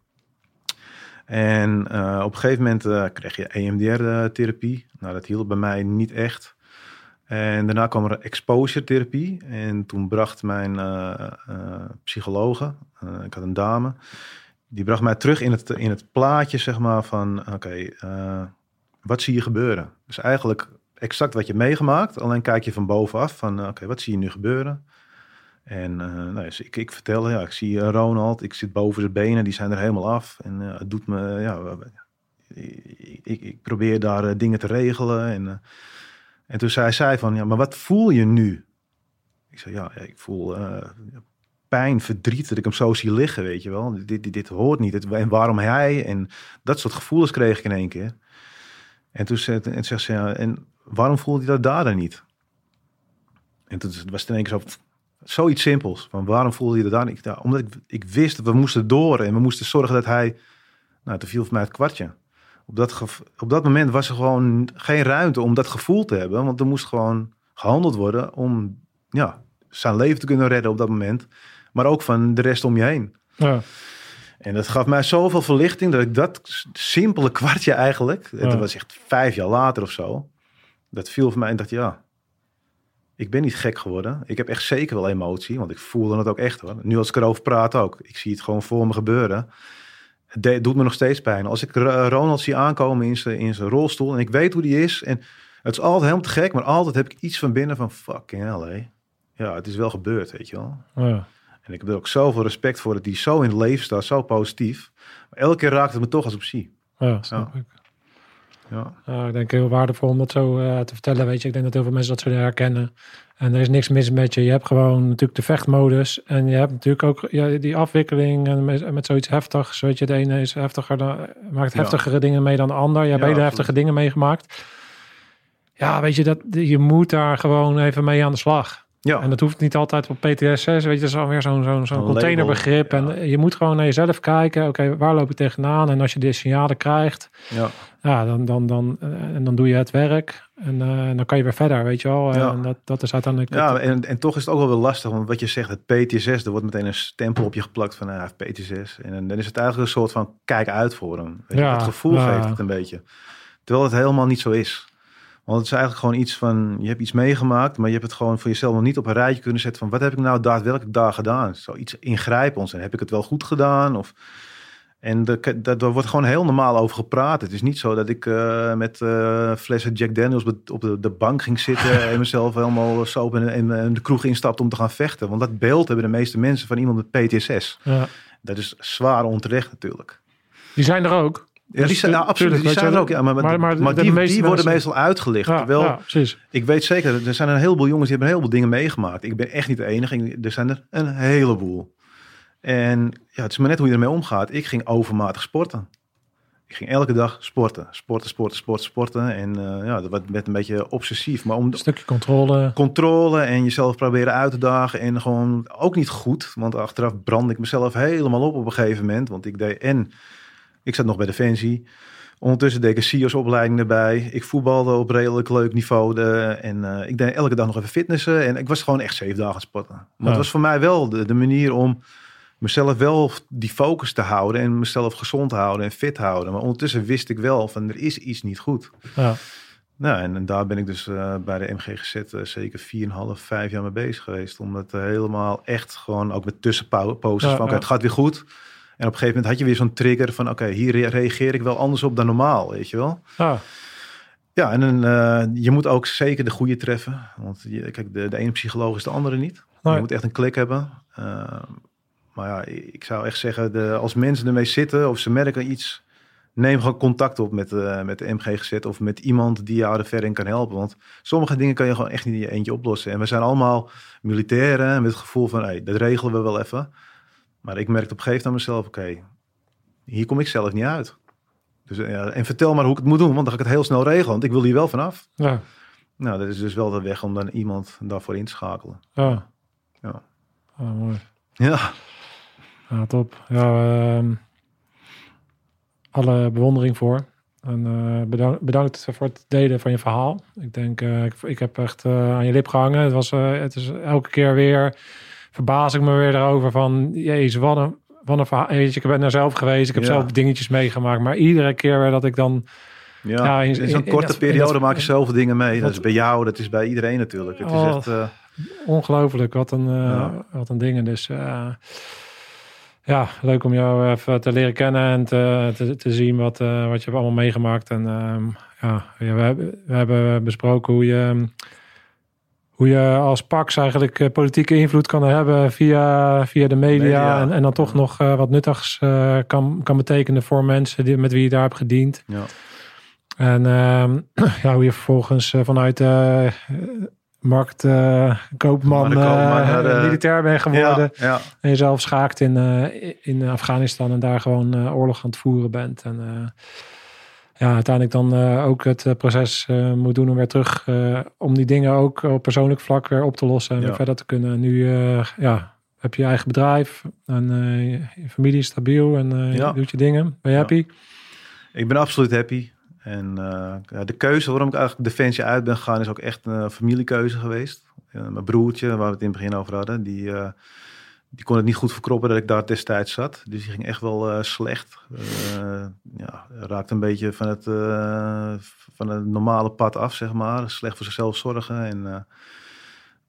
En eh, op een gegeven moment eh, kreeg je EMDR-therapie. Nou, dat hielp bij mij niet echt. En daarna kwam er exposure-therapie. En toen bracht mijn eh psychologe, ik had een dame, die bracht mij terug in het, in het plaatje, zeg maar, van oké, wat zie je gebeuren? Dus eigenlijk exact wat je meegemaakt, alleen kijk je van bovenaf van oké, wat zie je nu gebeuren? En eh, nou, dus ik, ik vertel, ja, ik zie eh, Ronald, ik zit boven zijn benen, die zijn er helemaal af. En eh, het doet me, ja, ik, ik, probeer daar dingen te regelen. En, en toen zei zij van, ja, maar wat voel je nu? Ik zei, ja, ik voel pijn, verdriet, dat ik hem zo zie liggen, weet je wel. Dit, dit, dit hoort niet. En waarom hij? En dat soort gevoelens kreeg ik in één keer. En toen zei, en zegt ze, ja, en waarom voelde hij dat daar dan niet? En toen was het in één keer zo, zoiets simpels. Van waarom voelde je dat dan? Ik, omdat ik, ik wist dat we moesten door en we moesten zorgen dat hij, nou, toen viel voor mij het kwartje. Op dat, op dat moment was er gewoon geen ruimte om dat gevoel te hebben. Want er moest gewoon gehandeld worden om ja, zijn leven te kunnen redden op dat moment. Maar ook van de rest om je heen. Ja. En dat gaf mij zoveel verlichting dat ik dat simpele kwartje eigenlijk, Ja. dat was echt vijf jaar later of zo, dat viel voor mij en dacht ja, ik ben niet gek geworden. Ik heb echt zeker wel emotie, want ik voelde het ook echt hoor. Nu als ik erover praat ook, ik zie het gewoon voor me gebeuren. Het doet me nog steeds pijn. Als ik Ro- Ronald zie aankomen in zijn, in zijn rolstoel en ik weet hoe die is en het is altijd helemaal te gek, maar altijd heb ik iets van binnen van fucking hell, hé. Ja, het is wel gebeurd, weet je wel. Ja. En ik heb er ook zoveel respect voor dat die zo in het leven staat, zo positief. Maar elke keer raakt het me toch als op zie. Ja, snap ik. Ja. Ja, ik denk heel waardevol om dat zo eh, te vertellen. Weet je, ik denk dat heel veel mensen dat zullen herkennen. En er is niks mis met je. Je hebt gewoon natuurlijk de vechtmodus. En je hebt natuurlijk ook ja, die afwikkeling en met, met zoiets heftigs. Weet je, de ene is heftiger dan, maakt Ja. heftigere dingen mee dan de ander. Je hebt hele heftige dingen meegemaakt. Ja, weet je, dat, je moet daar gewoon even mee aan de slag. Ja. En dat hoeft niet altijd op PTSS. Weet je, dat is alweer zo'n zo'n zo'n containerbegrip. ja. En je moet gewoon naar jezelf kijken. Oké, waar loop ik tegenaan? En als je die signalen krijgt, ja. ja, dan, dan, dan, eh, en dan doe je het werk. En eh, dan kan je weer verder, weet je wel. Ja. En dat, dat is uiteindelijk... ja en, en toch is het ook wel weer lastig. Want wat je zegt, het PTSS, er wordt meteen een stempel op je geplakt van, heeft PTSS. En dan is het eigenlijk een soort van, kijk uit voor hem. Weet je, Ja, dat gevoel geeft het een beetje. Terwijl het helemaal niet zo is. Want het is eigenlijk gewoon iets van, je hebt iets meegemaakt, maar je hebt het gewoon voor jezelf nog niet op een rijtje kunnen zetten van, wat heb ik nou daadwerkelijk daar gedaan? Zoiets ingrijpends. En heb ik het wel goed gedaan? Of... En daar wordt gewoon heel normaal over gepraat. Het is niet zo dat ik eh, met eh, flessen Jack Daniels op de- de, bank ging zitten en mezelf helemaal zo en, en, en de kroeg instapte om te gaan vechten. Want dat beeld hebben de meeste mensen van iemand met PTSS. ja. Dat is zwaar onterecht natuurlijk. Die zijn er ook. Ja, die zijn, tu- absoluut. tuurlijk, Die zijn er ook. Ja, maar, maar- maar maar de die, meeste die worden meestal uitgelicht. Ja, terwijl, ja, precies. ik weet zeker, er zijn een heleboel jongens die hebben een heleboel dingen meegemaakt. Ik ben echt niet de enige. Er zijn er een heleboel. En ja, het is maar net hoe je ermee omgaat. Ik ging overmatig sporten. Ik ging elke dag sporten. Sporten, sporten, sporten, sporten. En eh, ja, dat werd- werd een beetje obsessief. Maar om Een stukje controle. controle en jezelf proberen uit te dagen. En gewoon ook niet goed. Want achteraf brandde ik mezelf helemaal op op een gegeven moment. Want ik deed en ik zat nog bij Defensie. Ondertussen deed ik een CIO's-opleiding erbij. Ik voetbalde op redelijk leuk niveau. De, en eh, ik deed elke dag nog even fitnessen. En ik was gewoon echt zeven dagen aan het sporten. Maar Ja. het was voor mij wel de, de manier om mezelf wel die focus te houden en mezelf gezond houden en fit houden. Maar ondertussen wist ik wel van er is iets niet goed. Ja. Nou, en, en daar ben ik dus eh, bij de MGGZ uh, zeker 4,5, 5 jaar mee bezig geweest. Om dat eh, helemaal echt gewoon ook met tussenposes Ja, van het gaat weer goed. En op een gegeven moment had je weer zo'n trigger van oké, hier re- reageer ik wel anders op dan normaal, weet je wel. Ja. Ja, en eh, je moet ook zeker de goede treffen. Want je, kijk, de, de ene psycholoog is de andere niet. Nee. Je moet echt een klik hebben. Eh, maar ja, ik zou echt zeggen, de, als mensen ermee zitten of ze merken iets, neem gewoon contact op met, eh, met de MGGZ of met iemand die jou er verder in kan helpen. Want sommige dingen kan je gewoon echt niet in je eentje oplossen. En we zijn allemaal militairen met het gevoel van, hey, dat regelen we wel even. Maar ik merkte op een gegeven moment aan mezelf, oké, hier kom ik zelf niet uit. Dus, eh, ja, en vertel maar hoe ik het moet doen, want dan ga ik het heel snel regelen. Want ik wil hier wel vanaf. Ja. Nou, dat is dus wel de weg om dan iemand daarvoor in te schakelen. Ja. Ja. Ah, mooi. Ja, Ja, top. Ja, ehm, alle bewondering voor. En eh, bedankt, bedankt voor het delen van je verhaal. Ik denk, eh, ik, ik heb echt aan je lip gehangen. Het, was, het is elke keer weer, verbaas ik me weer erover van, jezus, wat een, wat een verhaal. Weet je, ik ben er zelf geweest, ik heb Ja. zelf dingetjes meegemaakt. Maar iedere keer weer dat ik dan, ja. Ja, in- in, zo'n korte dat- periode dat- maak je zoveel dingen mee. Dat is bij jou, dat is bij iedereen natuurlijk. Het is Oh. echt... eh, ongelooflijk, wat een, eh, Ja. wat een dingen. Dus eh, ja, leuk om jou even te leren kennen en te, te, te zien wat, wat je hebt allemaal meegemaakt. En ehm, ja, ja, we, hebben, we hebben besproken hoe je, hoe je als Pax eigenlijk eh, politieke invloed kan hebben via, via de media. Media. En, en dan toch nog eh, wat nuttigs eh, kan, kan betekenen voor mensen die, met wie je daar hebt gediend. ja. En ehm, ja, hoe je vervolgens vanuit markt eh, koopman militair bent geworden. Ja, ja. En jezelf schaakt in, in Afghanistan en daar gewoon oorlog aan het voeren bent. En ja, uiteindelijk dan eh, ook het eh, proces eh, moet doen om weer terug, om die dingen ook op persoonlijk vlak weer op te lossen en Ja. weer verder te kunnen. Nu ja, heb je je eigen bedrijf en je- familie is stabiel en Ja. je doet je dingen. Ben je Ja. happy? Ik ben absoluut happy. En de keuze waarom ik eigenlijk Defensie uit ben gegaan is ook echt een familiekeuze geweest. Mijn broertje, waar we het in het begin over hadden, die, die kon het niet goed verkroppen dat ik daar destijds zat. Dus die ging echt wel eh, slecht. Eh ja, raakte een beetje van het, eh, van het normale pad af, zeg maar. Slecht voor zichzelf zorgen. En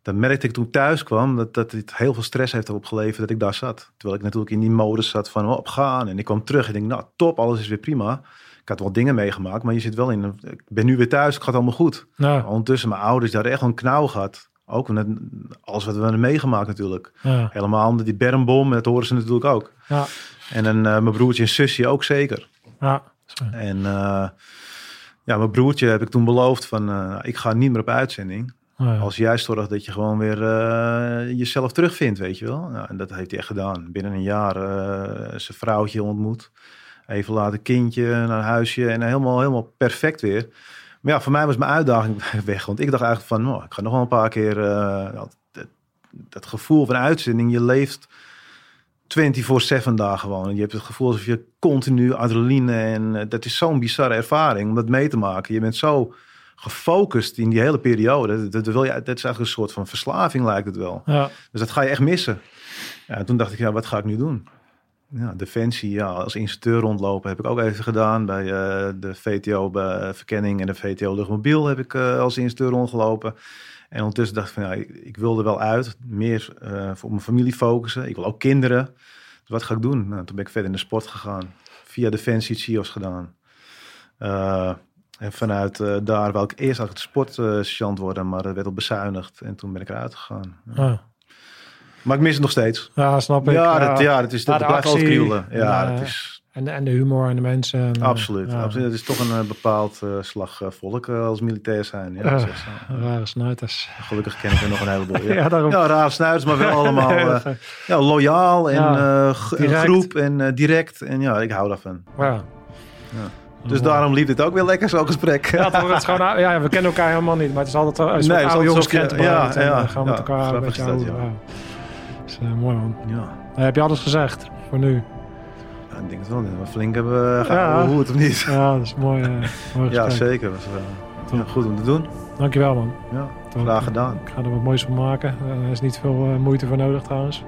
dan merkte ik toen ik thuis kwam dat, dat het heel veel stress heeft opgeleverd dat ik daar zat. Terwijl ik natuurlijk in die modus zat van op gaan. En ik kwam terug en ik denk, nou top, alles is weer prima. Ik had wel dingen meegemaakt, maar je zit wel in. een- Ik ben nu weer thuis, het gaat allemaal goed. Ja, Ondertussen, mijn ouders, die hadden echt wel een knauw gehad. Ook met alles wat we hebben meegemaakt natuurlijk. ja, Helemaal onder die bermbom, dat horen ze natuurlijk ook. ja, En dan eh, mijn broertje en zusje ook zeker. ja. En eh, ja, mijn broertje heb ik toen beloofd van, eh, ik ga niet meer op uitzending. Ja. Als jij zorgt dat je gewoon weer jezelf terugvindt, weet je wel. Nou, en dat heeft hij echt gedaan. Binnen een jaar zijn vrouwtje ontmoet. Even later kindje, naar huisje en helemaal, helemaal perfect weer. Maar ja, voor mij was mijn uitdaging weg. Want ik dacht eigenlijk van, oh, ik ga nog wel een paar keer... eh, dat, dat, dat gevoel van uitzending, je leeft 24-7 daar gewoon. Je hebt het gevoel alsof je continu adrenaline... en eh, dat is zo'n bizarre ervaring om dat mee te maken. Je bent zo gefocust in die hele periode. Dat, wil je, dat is eigenlijk een soort van verslaving lijkt het wel. ja. Dus dat ga je echt missen. Ja, en toen dacht ik, ja, wat ga ik nu doen? Ja, Defensie, ja, als instructeur rondlopen heb ik ook even gedaan. Bij eh, de VTO bij Verkenning en de VTO Luchtmobiel heb ik eh, als instructeur rondgelopen. En ondertussen dacht ik van, ja, ik, ik wil er wel uit. Meer eh, voor mijn familie focussen. Ik wil ook kinderen. Dus wat ga ik doen? Nou, toen ben ik verder in de sport gegaan. Via Defensie het CIO's gedaan. Eh, en vanuit eh, daar wou ik eerst eigenlijk sportsergeant worden, maar dat werd al bezuinigd. En toen ben ik eruit gegaan. Ja. Maar ik mis het nog steeds. Ja, snap ik. Ja, dat, ja, dat, is, dat de blijft altijd. Ja, dat eh, is En, en de humor en de mensen. En, eh, absoluut, ja, absoluut. Het is toch een eh, bepaald eh, slag volk als militair zijn. Ja, zo. Rare snuiters. Gelukkig ken ik er nog een heleboel. Ja, Ja, ja. daarom. raar snuiters, maar wel allemaal eh, ja, loyaal en groep en direct. En ja, ik hou daarvan. ja. Dus daarom liep het ook weer lekker zo'n gesprek. Ja, toch, het is gewoon, ja, we kennen elkaar helemaal niet, maar het is altijd een soort Nee, oude jongens ja, ja, gaan we met elkaar een beetje mooi man. Ja. Eh, heb je alles gezegd voor nu? Ja, ik denk het wel. Dat we flink hebben Ja. gehouden hoe het of niet. Ja, dat is mooi. eh mooi Ja, zeker. Dat eh, ja, goed om te doen. Dankjewel man. Ja, graag eh, gedaan. Ik ga er wat moois van maken. Eh, Er is niet veel eh, moeite voor nodig trouwens.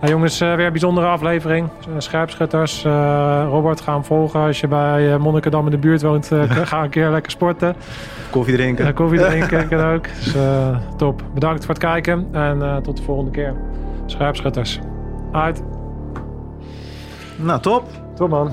Nou, jongens, eh, weer een bijzondere aflevering. Eh, Scherpschutters. Eh, Robert, ga hem volgen. Als je bij eh, Monnikendam in de buurt woont, eh, ga een keer lekker sporten. Koffie drinken. Uh, koffie drinken kan ook. Dus, eh, top. Bedankt voor het kijken. En eh, tot de volgende keer. Scherpschutters. Uit. Nou, top. Top man.